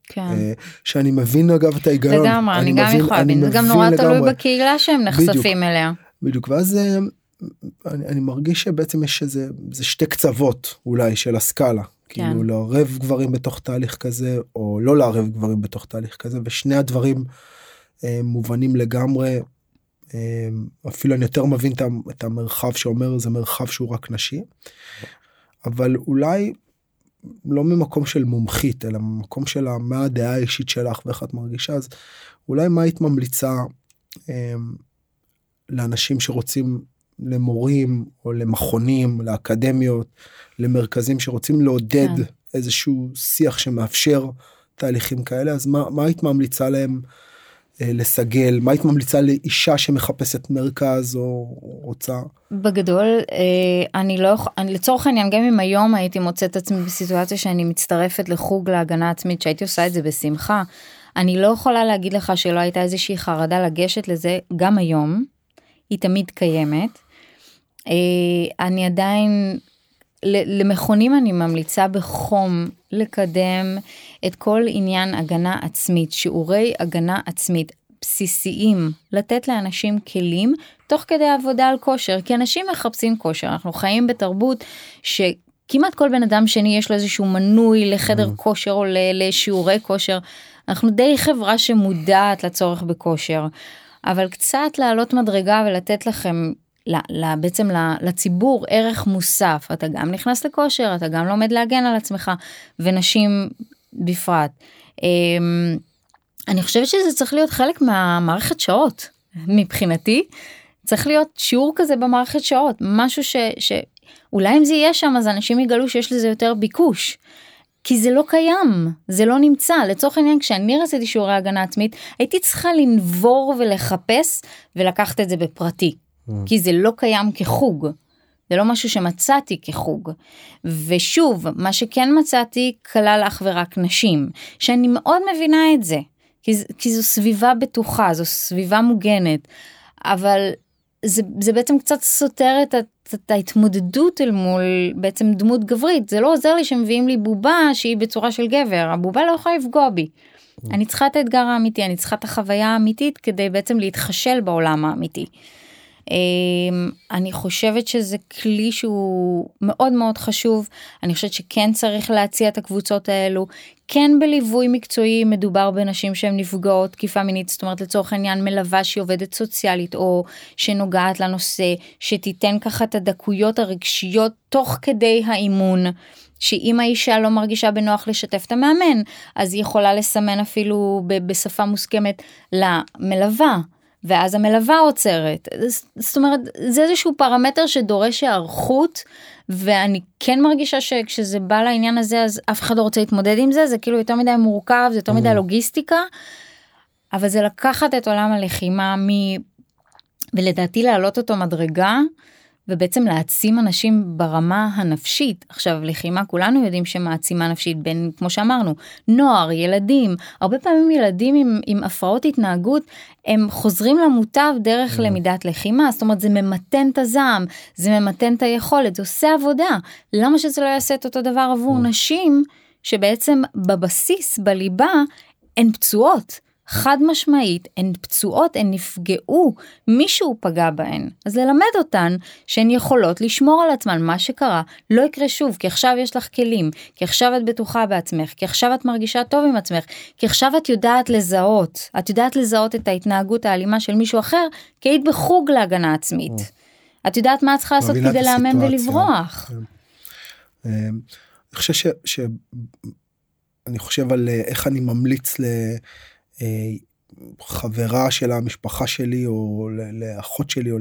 כן. אה, שאני מבין אגב את ההיגיון. לגמרי, אני, אני גם יכולה להבין, זה גם נורא תלוי בקהילה שהם נחשפים בדיוק, אליה. בדיוק, ואז אה, אני, אני מרגיש שבעצם יש איזה זה שתי קצוות אולי של הסקאלה. כן. כאילו לערב גברים בתוך תהליך כזה או לא לערב גברים בתוך תהליך כזה ושני הדברים אה, מובנים לגמרי. אה, אפילו אני יותר מבין את המרחב שאומר זה מרחב שהוא רק נשי. אבל אולי לא ממקום של מומחית אלא ממקום של מה הדעה האישית שלך ואיך את מרגישה אז אולי מה היית ממליצה אה, לאנשים שרוצים למורים או למכונים, לאקדמיות, למרכזים שרוצים לעודד כן. איזשהו שיח שמאפשר תהליכים כאלה, אז מה, מה היית ממליצה להם אה, לסגל? מה היית ממליצה לאישה שמחפשת מרכז או רוצה? בגדול, אה, אני לא, אני לצורך העניין, גם אם היום הייתי מוצאת עצמי בסיטואציה שאני מצטרפת לחוג להגנה עצמית, שהייתי עושה את זה בשמחה, אני לא יכולה להגיד לך שלא הייתה איזושהי חרדה לגשת לזה גם היום. היא תמיד קיימת. אה, אני עדיין, למכונים אני ממליצה בחום לקדם את כל עניין הגנה עצמית, שיעורי הגנה עצמית בסיסיים, לתת לאנשים כלים תוך כדי עבודה על כושר, כי אנשים מחפשים כושר, אנחנו חיים בתרבות ש... כמעט כל בן אדם שני יש לו איזשהו מנוי לחדר mm. כושר או לשיעורי כושר. אנחנו די חברה שמודעת לצורך בכושר, אבל קצת לעלות מדרגה ולתת לכם בעצם לציבור ערך מוסף אתה גם נכנס לכושר אתה גם לומד להגן על עצמך ונשים בפרט. אמ, אני חושבת שזה צריך להיות חלק מהמערכת שעות מבחינתי צריך להיות שיעור כזה במערכת שעות משהו ש, שאולי אם זה יהיה שם אז אנשים יגלו שיש לזה יותר ביקוש. כי זה לא קיים, זה לא נמצא. לצורך העניין, כשאני רציתי שיעורי הגנה עצמית, הייתי צריכה לנבור ולחפש ולקחת את זה בפרטי. כי זה לא קיים כחוג. זה לא משהו שמצאתי כחוג. ושוב, מה שכן מצאתי כלל אך ורק נשים, שאני מאוד מבינה את זה, כי, כי זו סביבה בטוחה, זו סביבה מוגנת, אבל זה, זה בעצם קצת סותר את, את ההתמודדות אל מול בעצם דמות גברית זה לא עוזר לי שמביאים לי בובה שהיא בצורה של גבר הבובה לא יכולה לפגוע בי. אני צריכה את האתגר האמיתי אני צריכה את החוויה האמיתית כדי בעצם להתחשל בעולם האמיתי. אמ, אני חושבת שזה כלי שהוא מאוד מאוד חשוב אני חושבת שכן צריך להציע את הקבוצות האלו כן בליווי מקצועי מדובר בנשים שהן נפגעות תקיפה מינית זאת אומרת לצורך העניין מלווה שהיא עובדת סוציאלית או שנוגעת לנושא שתיתן ככה את הדקויות הרגשיות תוך כדי האימון. שאם האישה לא מרגישה בנוח לשתף את המאמן אז היא יכולה לסמן אפילו בשפה מוסכמת למלווה ואז המלווה עוצרת. זאת אומרת, זה איזשהו פרמטר שדורש היערכות, ואני כן מרגישה שכשזה בא לעניין הזה אז אף אחד לא רוצה להתמודד עם זה, זה כאילו יותר מדי מורכב, זה יותר מדי mm. לוגיסטיקה, אבל זה לקחת את עולם הלחימה מ... ולדעתי להעלות אותו מדרגה ובעצם להעצים אנשים ברמה הנפשית. עכשיו לחימה כולנו יודעים שמעצימה נפשית בין כמו שאמרנו נוער ילדים הרבה פעמים ילדים עם, עם הפרעות התנהגות הם חוזרים למוטב דרך mm. למידת לחימה זאת אומרת זה ממתן את הזעם זה ממתן את היכולת זה עושה עבודה למה שזה לא יעשה את אותו דבר עבור mm. נשים שבעצם בבסיס בליבה הן פצועות. חד משמעית הן פצועות הן נפגעו מישהו פגע בהן אז ללמד אותן שהן יכולות לשמור על עצמן מה שקרה לא יקרה שוב כי עכשיו יש לך כלים כי עכשיו את בטוחה בעצמך כי עכשיו את מרגישה טוב עם עצמך כי עכשיו את יודעת לזהות את יודעת לזהות את ההתנהגות האלימה של מישהו אחר כי היית בחוג להגנה עצמית. את יודעת מה את צריכה לעשות כדי לאמן ולברוח. כן. אה, אני חושב ש... אני חושב על אה, איך אני ממליץ אה, חברה של המשפחה שלי או לאחות שלי או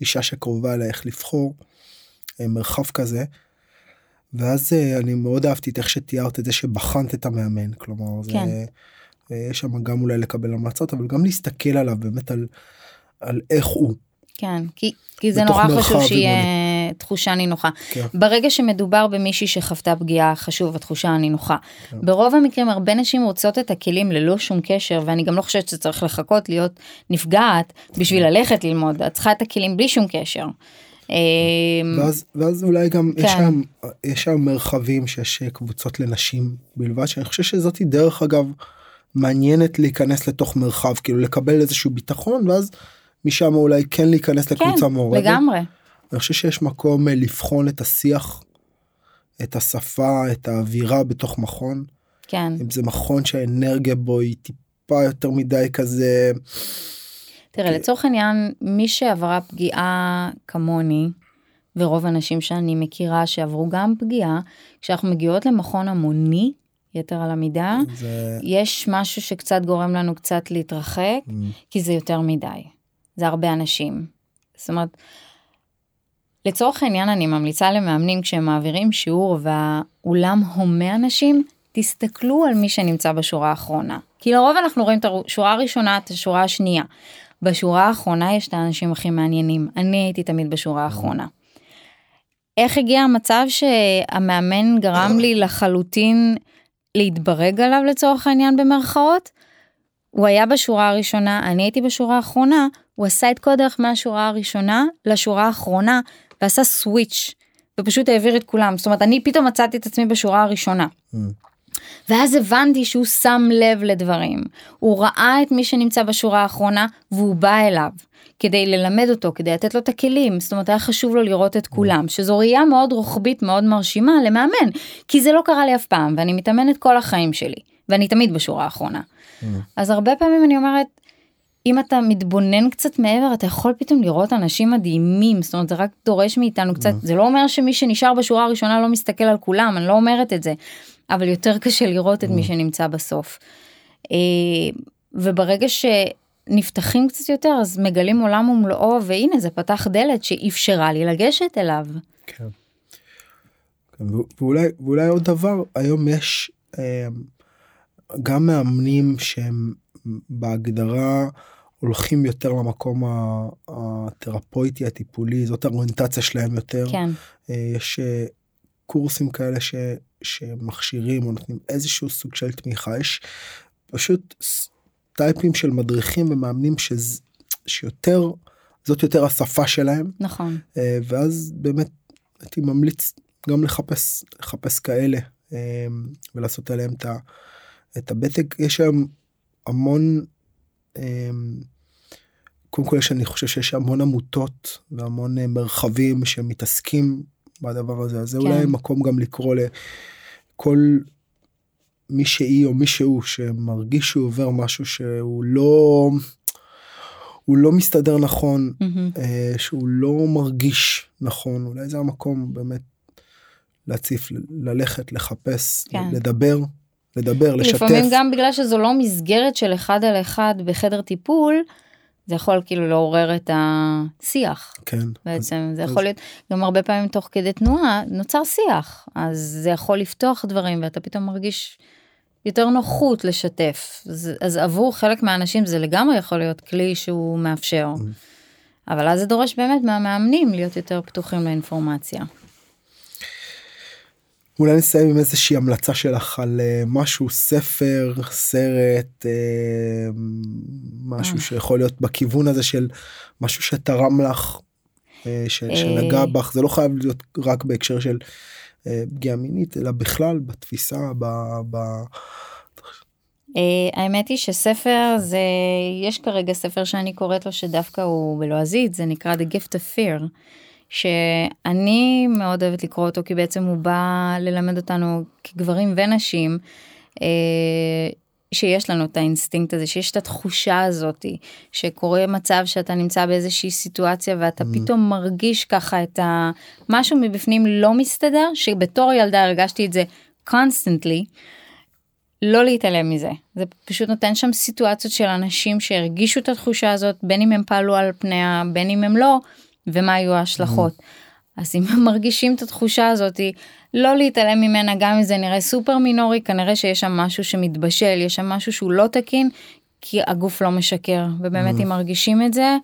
לאישה שקרובה אליי איך לבחור אה, מרחב כזה. ואז אה, אני מאוד אהבתי את איך שתיארת את זה שבחנת את המאמן כלומר כן. זה יש שם גם אולי לקבל המלצות אבל גם להסתכל עליו באמת על, על איך הוא. כן כי, כי זה נורא חשוב שיהיה תחושה נינוחה. כן. ברגע שמדובר במישהי שחוותה פגיעה חשוב התחושה הנינוחה. כן. ברוב המקרים הרבה נשים רוצות את הכלים ללא שום קשר ואני גם לא חושבת שצריך לחכות להיות נפגעת בשביל ללכת ללמוד את צריכה את הכלים בלי שום קשר. אמ, ואז, ואז אולי גם כן. יש, שם, יש שם מרחבים שיש קבוצות לנשים בלבד שאני חושב שזאתי דרך אגב מעניינת להיכנס לתוך מרחב כאילו לקבל איזשהו ביטחון ואז משם אולי כן להיכנס כן, לקבוצה מעורבת. לגמרי. אני חושב שיש מקום אה, לבחון את השיח, את השפה, את האווירה בתוך מכון. כן. אם זה מכון שהאנרגיה בו היא טיפה יותר מדי כזה. תראה, כי... לצורך העניין, מי שעברה פגיעה כמוני, ורוב האנשים שאני מכירה שעברו גם פגיעה, כשאנחנו מגיעות למכון המוני, יתר על המידה, זה... יש משהו שקצת גורם לנו קצת להתרחק, mm. כי זה יותר מדי. זה הרבה אנשים. זאת אומרת, לצורך העניין אני ממליצה למאמנים כשהם מעבירים שיעור והאולם הומה אנשים, תסתכלו על מי שנמצא בשורה האחרונה. כי לרוב אנחנו רואים את השורה הראשונה, את השורה השנייה. בשורה האחרונה יש את האנשים הכי מעניינים. אני הייתי תמיד בשורה האחרונה. איך הגיע המצב שהמאמן גרם לי לחלוטין להתברג עליו לצורך העניין במרכאות? הוא היה בשורה הראשונה, אני הייתי בשורה האחרונה, הוא עשה את כל דרך מהשורה הראשונה לשורה האחרונה ועשה סוויץ' ופשוט העביר את כולם זאת אומרת אני פתאום מצאתי את עצמי בשורה הראשונה. Mm. ואז הבנתי שהוא שם לב לדברים הוא ראה את מי שנמצא בשורה האחרונה והוא בא אליו כדי ללמד אותו כדי לתת לו את הכלים זאת אומרת היה חשוב לו לראות את כולם שזו ראייה מאוד רוחבית מאוד מרשימה למאמן כי זה לא קרה לי אף פעם ואני מתאמנת כל החיים שלי ואני תמיד בשורה האחרונה. Mm. אז הרבה פעמים אני אומרת אם אתה מתבונן קצת מעבר אתה יכול פתאום לראות אנשים מדהימים זאת אומרת זה רק דורש מאיתנו קצת זה לא אומר שמי שנשאר בשורה הראשונה לא מסתכל על כולם אני לא אומרת את זה אבל יותר קשה לראות את מי שנמצא בסוף. אה, וברגע שנפתחים קצת יותר אז מגלים עולם ומלואו והנה זה פתח דלת שאפשרה לי לגשת אליו. כן. כן ואולי ואולי עוד דבר היום יש אה, גם מאמנים שהם בהגדרה הולכים יותר למקום התרפויטי הטיפולי זאת האוריינטציה שלהם יותר כן. אה, יש אה, קורסים כאלה ש, שמכשירים או נותנים איזשהו סוג של תמיכה יש פשוט טייפים של מדריכים ומאמנים שזה, שיותר זאת יותר השפה שלהם נכון. אה, ואז באמת הייתי ממליץ גם לחפש לחפש כאלה ולעשות עליהם את הבטק יש היום המון אה, קודם כל יש אני חושב שיש המון עמותות והמון אה, מרחבים שמתעסקים בדבר הזה אז זה כן. אולי מקום גם לקרוא לכל מי שהיא או מישהו שמרגיש שהוא עובר משהו שהוא לא הוא לא מסתדר נכון. אה, שהוא לא מרגיש נכון אולי זה המקום באמת להציף ללכת לחפש כן. לדבר לדבר לשתף לפעמים גם בגלל שזו לא מסגרת של אחד על אחד בחדר טיפול, זה יכול כאילו לעורר את השיח. כן אז- בעצם זה אז- יכול להיות גם הרבה פעמים תוך כדי תנועה נוצר שיח אז זה יכול לפתוח דברים ואתה פתאום מרגיש יותר נוחות לשתף אז, אז עבור חלק מהאנשים זה לגמרי יכול להיות כלי שהוא מאפשר. אבל אז זה דורש באמת מהמאמנים להיות יותר פתוחים לאינפורמציה. אולי נסיים עם איזושהי המלצה שלך על אה, משהו ספר סרט אה, משהו אה. שיכול להיות בכיוון הזה של משהו שתרם לך ש-. שנגע בך זה לא חייב להיות רק בהקשר של פגיעה מינית אלא בכלל בתפיסה ב... ב... האמת היא שספר זה יש כרגע ספר שאני קוראת לו שדווקא הוא בלועזית זה נקרא The Gift of Fear שאני מאוד אוהבת לקרוא אותו כי בעצם הוא בא ללמד אותנו כגברים ונשים uh, שיש לנו את האינסטינקט הזה שיש את התחושה הזאתי שקורה מצב שאתה נמצא באיזושהי סיטואציה ואתה Mm. פתאום מרגיש ככה את ה... משהו מבפנים לא מסתדר שבתור ילדה הרגשתי את זה constantly. לא להתעלם מזה זה פשוט נותן שם סיטואציות של אנשים שהרגישו את התחושה הזאת בין אם הם פעלו על פניה בין אם הם לא ומה היו ההשלכות. אז אם מרגישים את התחושה הזאתי לא להתעלם ממנה גם אם זה נראה סופר מינורי כנראה שיש שם משהו שמתבשל יש שם משהו שהוא לא תקין כי הגוף לא משקר ובאמת אם מרגישים את זה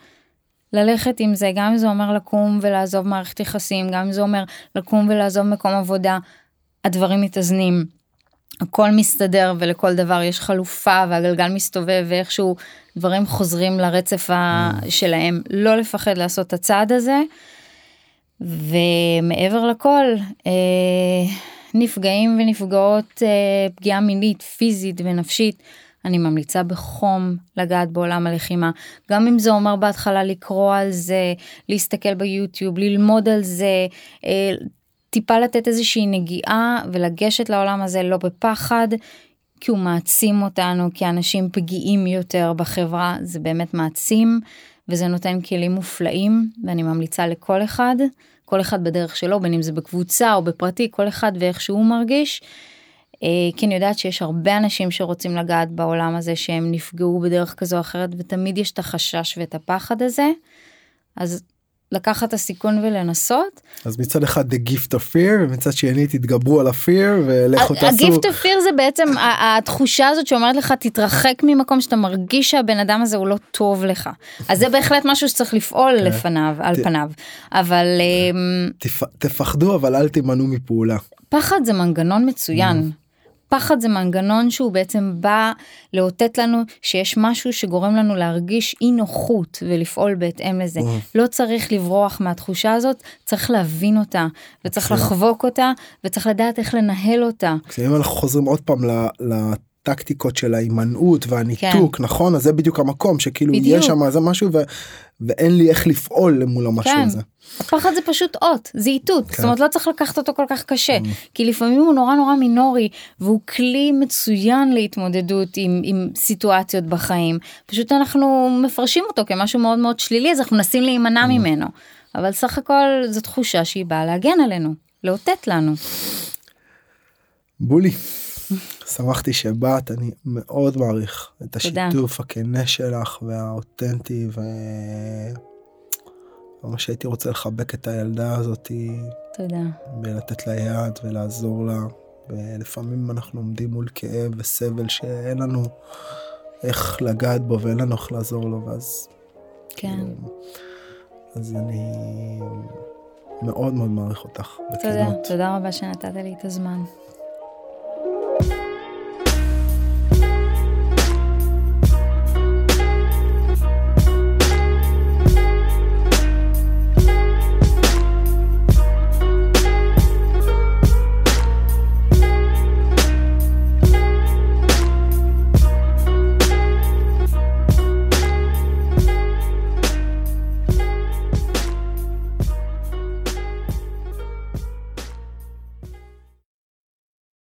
ללכת עם זה גם אם זה אומר לקום ולעזוב מערכת יחסים גם אם זה אומר לקום ולעזוב מקום עבודה הדברים מתאזנים. הכל מסתדר ולכל דבר יש חלופה והגלגל מסתובב ואיכשהו דברים חוזרים לרצף ה- שלהם. לא לפחד לעשות את הצעד הזה. ומעבר לכל אה, נפגעים ונפגעות אה, פגיעה מינית פיזית ונפשית אני ממליצה בחום לגעת בעולם הלחימה. גם אם זה אומר בהתחלה לקרוא על זה להסתכל ביוטיוב ללמוד על זה אה, טיפה לתת איזושהי נגיעה ולגשת לעולם הזה לא בפחד כי הוא מעצים אותנו כאנשים פגיעים יותר בחברה זה באמת מעצים וזה נותן כלים מופלאים ואני ממליצה לכל אחד כל אחד בדרך שלו בין אם זה בקבוצה או בפרטי כל אחד ואיך שהוא מרגיש. אה, כי אני יודעת שיש הרבה אנשים שרוצים לגעת בעולם הזה שהם נפגעו בדרך כזו או אחרת ותמיד יש את החשש ואת הפחד הזה. אז לקחת את הסיכון ולנסות. אז מצד אחד the gift of fear ומצד שני תתגברו על ה-fear ולכו תעשו. הגיפט אוף פיר זה בעצם התחושה הזאת שאומרת לך תתרחק ממקום שאתה מרגיש שהבן אדם הזה הוא לא טוב לך. אז זה בהחלט משהו שצריך לפעול כן. לפניו על פניו אבל אמ, תפ... תפחדו אבל אל תימנעו מפעולה. פחד זה מנגנון מצוין. פחד זה מנגנון שהוא בעצם בא לאותת לנו שיש משהו שגורם לנו להרגיש אי נוחות ולפעול בהתאם לזה. וואו. לא צריך לברוח מהתחושה הזאת, צריך להבין אותה וצריך מצוין. לחבוק אותה וצריך לדעת איך לנהל אותה. אם אנחנו חוזרים עוד פעם לטקטיקות של ההימנעות והניתוק נכון אז זה בדיוק המקום שכאילו כן. בדיוק. יש שם איזה משהו ו... ואין לי איך לפעול למול המשהו כן. הזה. הפחד זה פשוט אות, זה איתות, כן. זאת אומרת לא צריך לקחת אותו כל כך קשה, כי לפעמים הוא נורא נורא מינורי והוא כלי מצוין להתמודדות עם, עם סיטואציות בחיים, פשוט אנחנו מפרשים אותו כמשהו מאוד מאוד שלילי אז אנחנו מנסים להימנע ממנו, אבל סך הכל זו תחושה שהיא באה להגן עלינו, לאותת לנו. בולי. שמחתי שבאת אני מאוד מעריך את. השיתוף הכנה שלך והאותנטי ו... ממש הייתי רוצה לחבק את הילדה הזאתי תודה. ולתת לה יד ולעזור לה. ולפעמים אנחנו עומדים מול כאב וסבל שאין לנו איך לגעת בו ואין לנו איך לעזור לו ואז כן, אז אני מאוד מאוד מעריך אותך. תודה, בכנות. תודה רבה שנתת לי את הזמן.